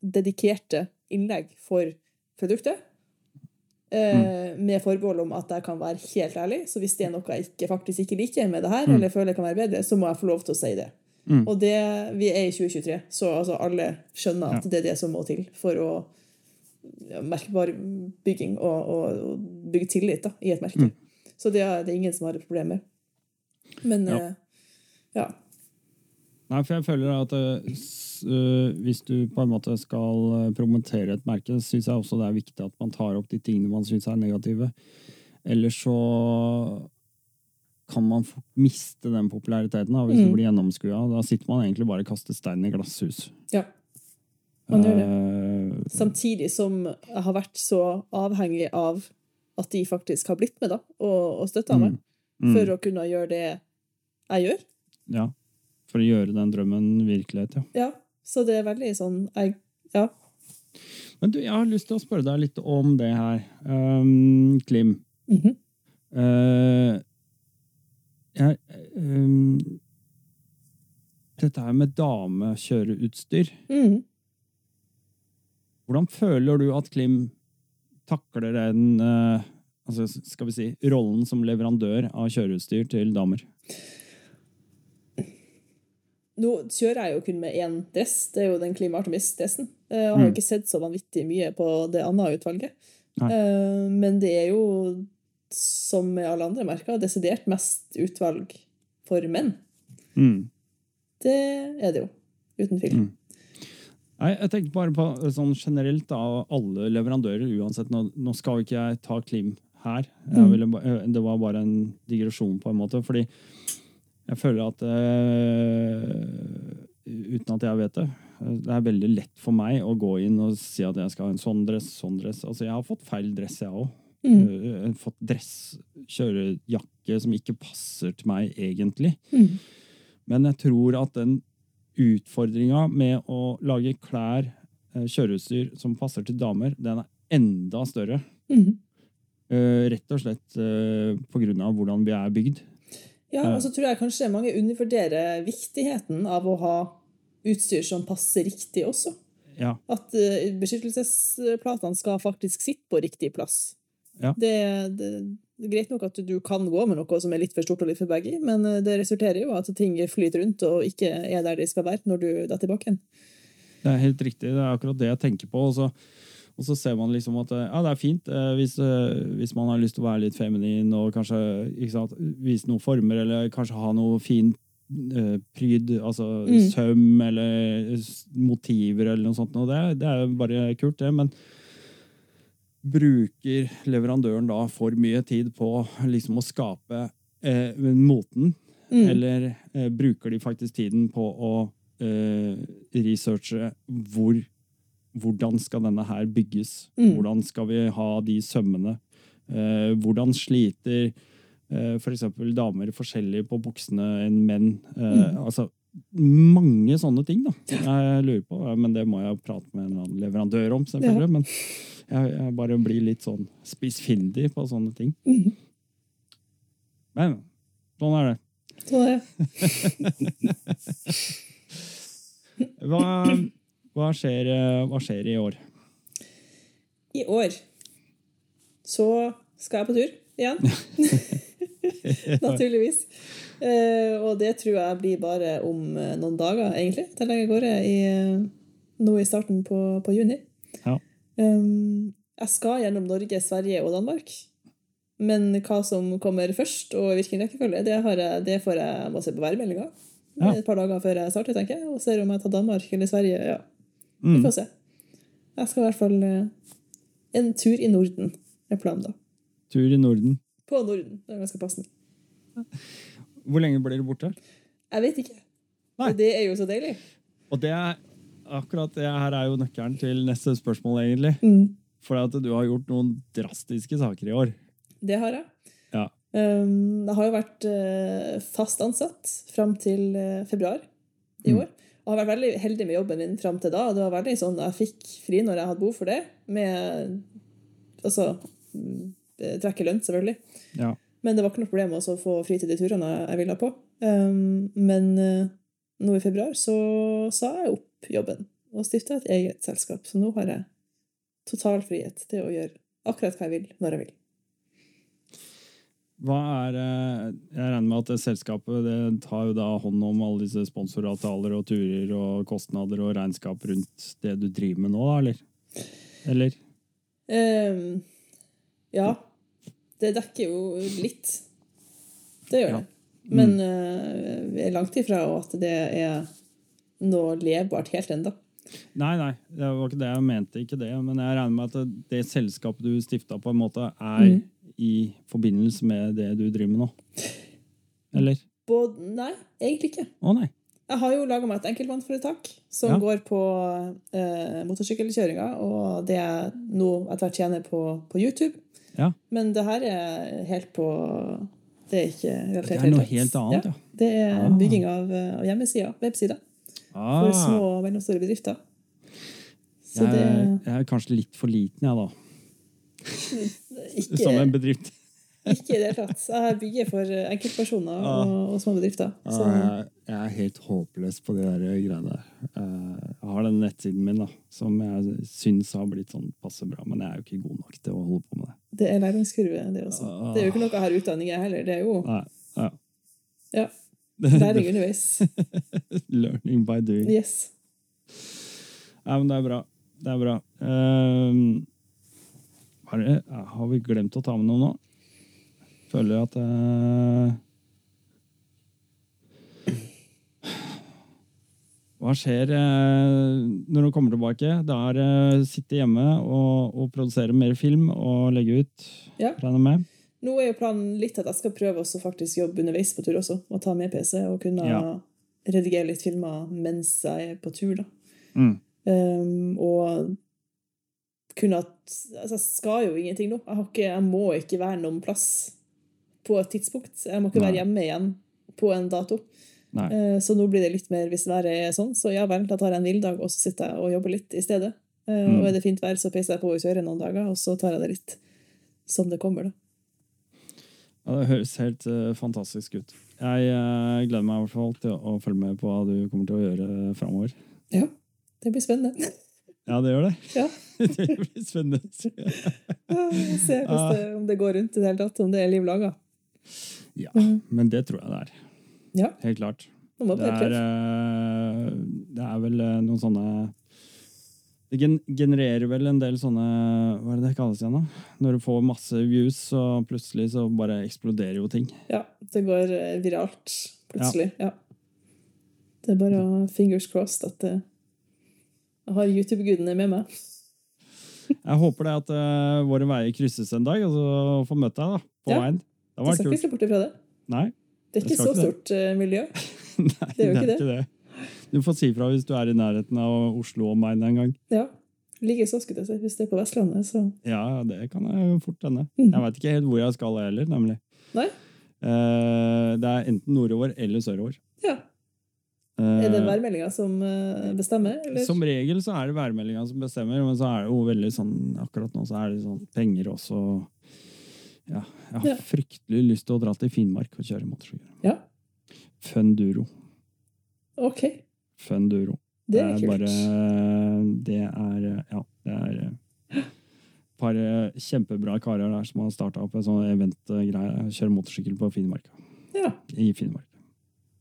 dedikerte innlegg for produktet. Eh, Med forbehold om at jeg kan være helt ærlig. Så hvis det er noe jeg ikke, faktisk ikke liker med det her, Mm. eller føler kan være bedre, så må jeg få lov til å si det. Mm. Og det, vi er i 2023, så altså alle skjønner at Ja. det er det som må til for å ja, bygging og, og, og bygge tillit da, i et merke. Så det er, det ingen som har et problem med. Men Ja. eh, ja. Nei, for jeg føler at uh, hvis du på en måte skal eh, promotere et merke, syns jeg også det er viktig at man tar opp de tingene man syns er negative. Ellers så kan man fort miste den populariteten da, hvis Mm. du blir gjennomskua. Da sitter man egentlig bare og kaster stein i glasshus. ja. Man gjør det. Uh, Samtidig som jeg har vært så avhengig av at de faktisk har blitt med da, og, og støtta meg, mm, for å kunne gjøre det jeg gjør. Ja. For å gjøre den drømmen virkelighet, ja. Ja, Så det er veldig sånn jeg, Ja. Men du, jeg har lyst til å spørre deg litt om det her. Um, Klim. Mm -hmm. uh, jeg, um, dette her med damekjøreutstyr. Mhm. Hvordan føler du at Klim takler den uh, altså, skal vi si, rollen som leverandør av kjøreutstyr til damer? Nå kjører jeg jo kun med én dress, det er jo den Klima Artemis-dressen. Jeg Og har jo Mm. ikke sett så vanvittig mye på det andre utvalget. Nei. Eh, Men det er jo, som med alle andre merker, desidert mest utvalg for menn. Mm. Det er det jo, uten tvil. Mm. Nei, jeg tenker bare på sånn generelt av alle leverandører, uansett. Nå, nå skal ikke jeg ta Klim her. Mm. ville, eh, det var bare en digresjon, på en måte. Fordi jeg føler at eh, Uten at jeg vet det. eh, Det er veldig lett for meg å gå inn og si at jeg skal ha en sånn dress, sånn dress. Altså, jeg har fått feil dress, jeg òg. Mm. Har fått dress, kjørejakke som ikke passer til meg egentlig. Mm. Men jeg tror at den utfordringa med å lage klær, eh, kjøreutstyr, som passer til damer, den er enda større. Mm. Eh, Rett og slett eh, på grunn av hvordan vi er bygd. Ja, og så tror jeg kanskje mange undervurderer viktigheten av å ha utstyr som passer riktig også. Ja. At eh, beskyttelsesplatene skal faktisk sitte på riktig plass. Ja. Det, det, det er greit nok at du kan gå med noe som er litt for stort og litt for baggy, men eh, det resulterer jo at ting flyter rundt og ikke er der de skal være når du detter i bakken. Det er helt riktig. Det er akkurat det jeg tenker på. Og så, og så ser man liksom at ja, det er fint eh, hvis, eh, hvis man har lyst til å være litt feminin og kanskje sant, vise noen former, eller kanskje ha noe fint eh, pryd, altså Mm. søm eller motiver eller noe sånt. Og det, det er jo bare kult, det. Men bruker leverandøren da for mye tid på liksom å skape eh, moten, Mm. eller eh, bruker de faktisk tiden på å eh, researche hvor, hvordan skal denne her bygges? Mm. Hvordan skal vi ha de sømmene? Eh, hvordan sliter eh, for eksempel damer forskjellig på buksene enn menn? Eh, Mm. Altså mange sånne ting da. Jeg lurer på, men det må jeg prate med en annen leverandør om, selvfølgelig. Men jeg, jeg bare blir litt sånn spissfindig på sånne ting. Mm. Men sånn er det. Så det, Hva, hva, skjer, eh, hva skjer i år? I år så skal jeg på tur igjen. Naturligvis. Eh, og det tror jeg blir bare om eh, noen dager, egentlig. til jeg går i, nå i starten på, på juni. Ja. Um, jeg skal gjennom Norge, Sverige og Danmark. Men hva som kommer først, og hvilken rekkefølge, det, har jeg, det får jeg må se på værmeldinga. Ja. Et par dager før jeg starter, tenker jeg. Og ser om jeg tar Danmark eller Sverige. Ja, vi Mm. får se. Jeg skal i hvert fall eh, en tur i Norden er planen, da. Tur i Norden. På Norden. Det er ganske passende. Hvor lenge blir du borte? Jeg vet ikke. Nei. Og det er jo så deilig. Og det er akkurat det her er jo nøkkelen til neste spørsmål, egentlig. Mm. For at du har gjort noen drastiske saker i år. Det har jeg. Ja. Um, jeg har jo vært uh, fast ansatt fram til uh, februar i Mm. år. Og har vært veldig heldig med jobben min fram til da. Det var veldig sånn Jeg fikk fri når jeg hadde behov for det, med altså mm, trekke lønn, selvfølgelig. Ja. Men det var ikke noe problem å få fri til de turene jeg- jeg ville på. Um, men eh, nå i februar så sa jeg opp jobben og stifta et eget selskap. Så nå har jeg total frihet til å gjøre akkurat hva jeg vil, når jeg vil. Hva er eh, Jeg regner med at det selskapet det tar jo da hånd om alle disse sponsoravtaler og turer og kostnader og regnskap rundt det du driver med nå, da, eller? Eller? Um, ja. Det dekker jo litt. Det gjør Ja. det. Men eh, vi er langt ifra at det er noe levbart helt ennå. Nei, nei, det var ikke det jeg mente. ikke det, Men jeg regner med at det, det selskapet du stifta, på en måte er Mhm. I forbindelse med det du driver med nå. Eller? Både, nei, egentlig ikke. Å nei. Jeg har jo laga meg et enkeltmannsforetak som Ja. går på eh, motorsykkelkjøringa, og det jeg nå etter hvert tjener på, på YouTube. Ja. Men det her er helt på Det er ikke relatert Det er noe helt annet, ja. Det er Ah. bygging av, eh, av hjemmesider, websider, Ah, for små og mellomstore bedrifter. Så jeg, det jeg er kanskje litt for liten, jeg, da. Ikke, Som en bedrift. ikke i det hele tatt. Jeg bygger for enkeltpersoner ja. og, og små bedrifter. Så, Ah, jeg, jeg er helt håpløs på de der greiene der. Eh, Jeg har den nettsiden min da, som jeg syns har blitt sånn passe bra, men jeg er jo ikke god nok til å holde på med det. det er læringskurve, det også. Ah. Det er jo ikke noe jeg har utdanning i heller. Det er jo Nei, ja. ja, læring underveis. Learning by doing. Yes. Nei, men det er bra. Det er bra. Har, det, har vi glemt å ta med noe nå? Føler at eh, Hva skjer eh, når du kommer tilbake? Det er å sitte hjemme og, og produsere mer film og legge ut, Ja. Nå er jo planen litt at jeg skal prøve også faktisk jobbe underveis på tur også. Og ta med PC og kunne Ja. redigere litt filmer mens jeg er på tur. da. Mm. Um, og kunne at altså Jeg skal jo ingenting nå. Jeg, har ikke, jeg må ikke være noen plass på et tidspunkt. Jeg må ikke Nei. være hjemme igjen på en dato. Eh, Så nå blir det litt mer hvis været er sånn. Så ja vel, da tar jeg en hviledag, og så sitter jeg og jobber litt i stedet. Eh, Mm. Og er det fint vær, så peiser jeg på å kjøre noen dager, og så tar jeg det litt som det kommer, da. Ja, det høres helt uh, fantastisk ut. Jeg uh, gleder meg i hvert fall til å følge med på hva du kommer til å gjøre framover. Ja, det blir spennende. Ja, det gjør det. Ja. det blir spennende. Vi ser det, om det går rundt i det hele tatt, om det er liv laga. Ja, men det tror jeg det er. Ja, Helt klart. Det er, eh, det er vel eh, noen sånne Det genererer vel en del sånne Hva er det det kalles igjen, da? Når du får masse views, så plutselig så bare eksploderer jo ting. Ja, det går eh, viralt plutselig. Ja. Det er bare fingers crossed at det, jeg har YouTube-gudene med meg. Jeg håper det at uh, våre veier krysses en dag, og så får møte deg da, på Ja. veien. Det var du skal ikke se bort ifra det. Nei, Det er Det ikke så ikke det. stort eh, miljø. Nei, Det er jo ikke det. Du får si fra hvis du er i nærheten av Oslo og meg en gang. Ja. Ligger så, skulle jeg si. Hvis det er på Vestlandet, så Ja, det kan jeg fort hende. Mhm. Jeg veit ikke helt hvor jeg skal heller, nemlig. Nei. Uh, det er enten nordover eller sørover. Ja. Eh, Er det værmeldinga som eh, bestemmer, eller? Som regel så er det værmeldinga som bestemmer, men så er det jo veldig sånn akkurat nå så er det sånn penger også. Ja, jeg har Ja. fryktelig lyst til å dra til Finnmark og kjøre motorsykkel. Ja. Funduro. OK. Funduro. Det er kult. bare Det er Ja, det er et par eh, kjempebra karer der som har starta opp en sånn eventgreie. Kjøre motorsykkel på Finnmark. Ja. I Finnmark.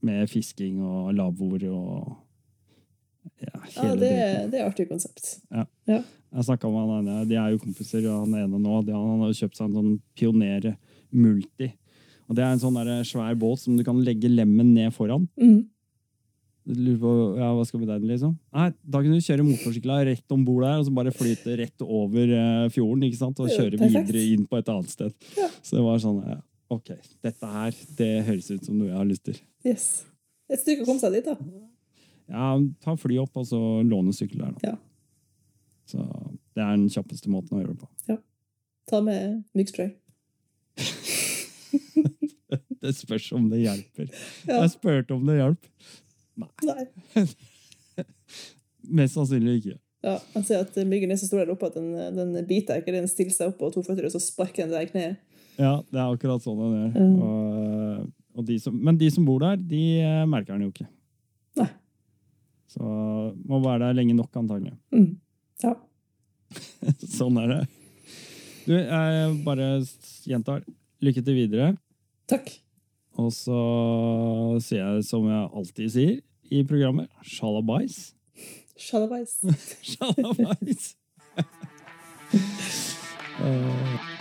Med fisking og lavvoer og ja, ja, det, det er artig konsept. Jeg snakka med han ene, de er jo kompiser, og han ene nå. Han har kjøpt seg en sånn Pioner Multi. Og Det er en sånn der svær båt som du kan legge lemmen ned foran. Mm. Du lurer på, ja, hva skal vi den, liksom? Nei, Da kan du kjøre motorsykla rett om bord der, og så bare flyte rett over eh, fjorden ikke sant? og kjøre videre inn på et annet sted. Ja. Så det var sånn ja, Ok, dette her, det høres ut som noe jeg har lyst til. Yes. Et stykke å komme seg dit, da. Ja, Ta fly opp, og så låne sykkel der, da. Ja. Så det er den kjappeste måten å gjøre det på. Ja. Ta med myggspray. Det spørs om det hjelper. Ja. Jeg spurte om det hjalp. Nei. Mest sannsynlig ikke. Ja, Han ser at myggen er så stor der oppe at den, den biter ikke. Den stiller seg opp på to føtter, og så sparker den deg i kneet. Ja, det er akkurat sånn det er. Og, og de som, men de som bor der, de eh, merker den jo ikke. Nei. Så må være der lenge nok, antagelig. Mm. Ja. sånn er det. Du, jeg bare gjentar. Lykke til videre. Takk. Og så sier jeg som jeg alltid sier i programmet, sjalabais. Shalabais. Sjalabais. Hei,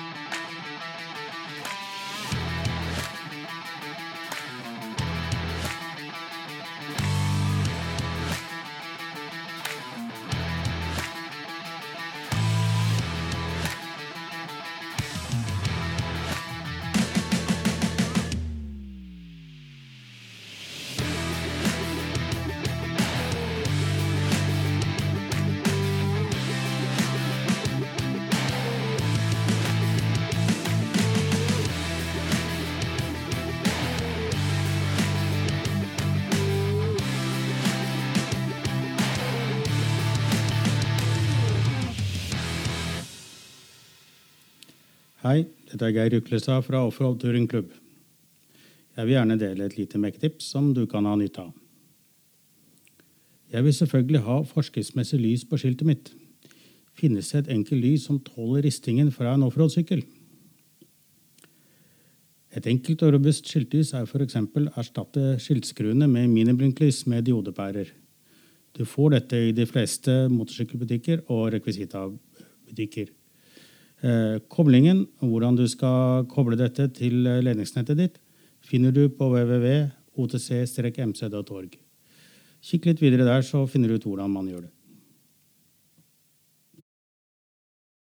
dette er Geir Uklestad fra Offroad Touring Jeg vil gjerne dele et lite mekketips som du kan ha nytte av. Jeg vil selvfølgelig ha forskriftsmessig lys på skiltet mitt. Finnes det et enkelt lys som tåler ristingen fra en offroad-sykkel? Et enkelt og robust skiltlys er f.eks. erstatte skiltskruene med miniblinklys med diodepærer. Du får dette i de fleste motorsykkelbutikker og rekvisitabutikker. Eh, koblingen, hvordan du skal koble dette til ledningsnettet ditt, finner du på www.otc-mc.org. Kikk litt videre der, så finner du ut hvordan man gjør det.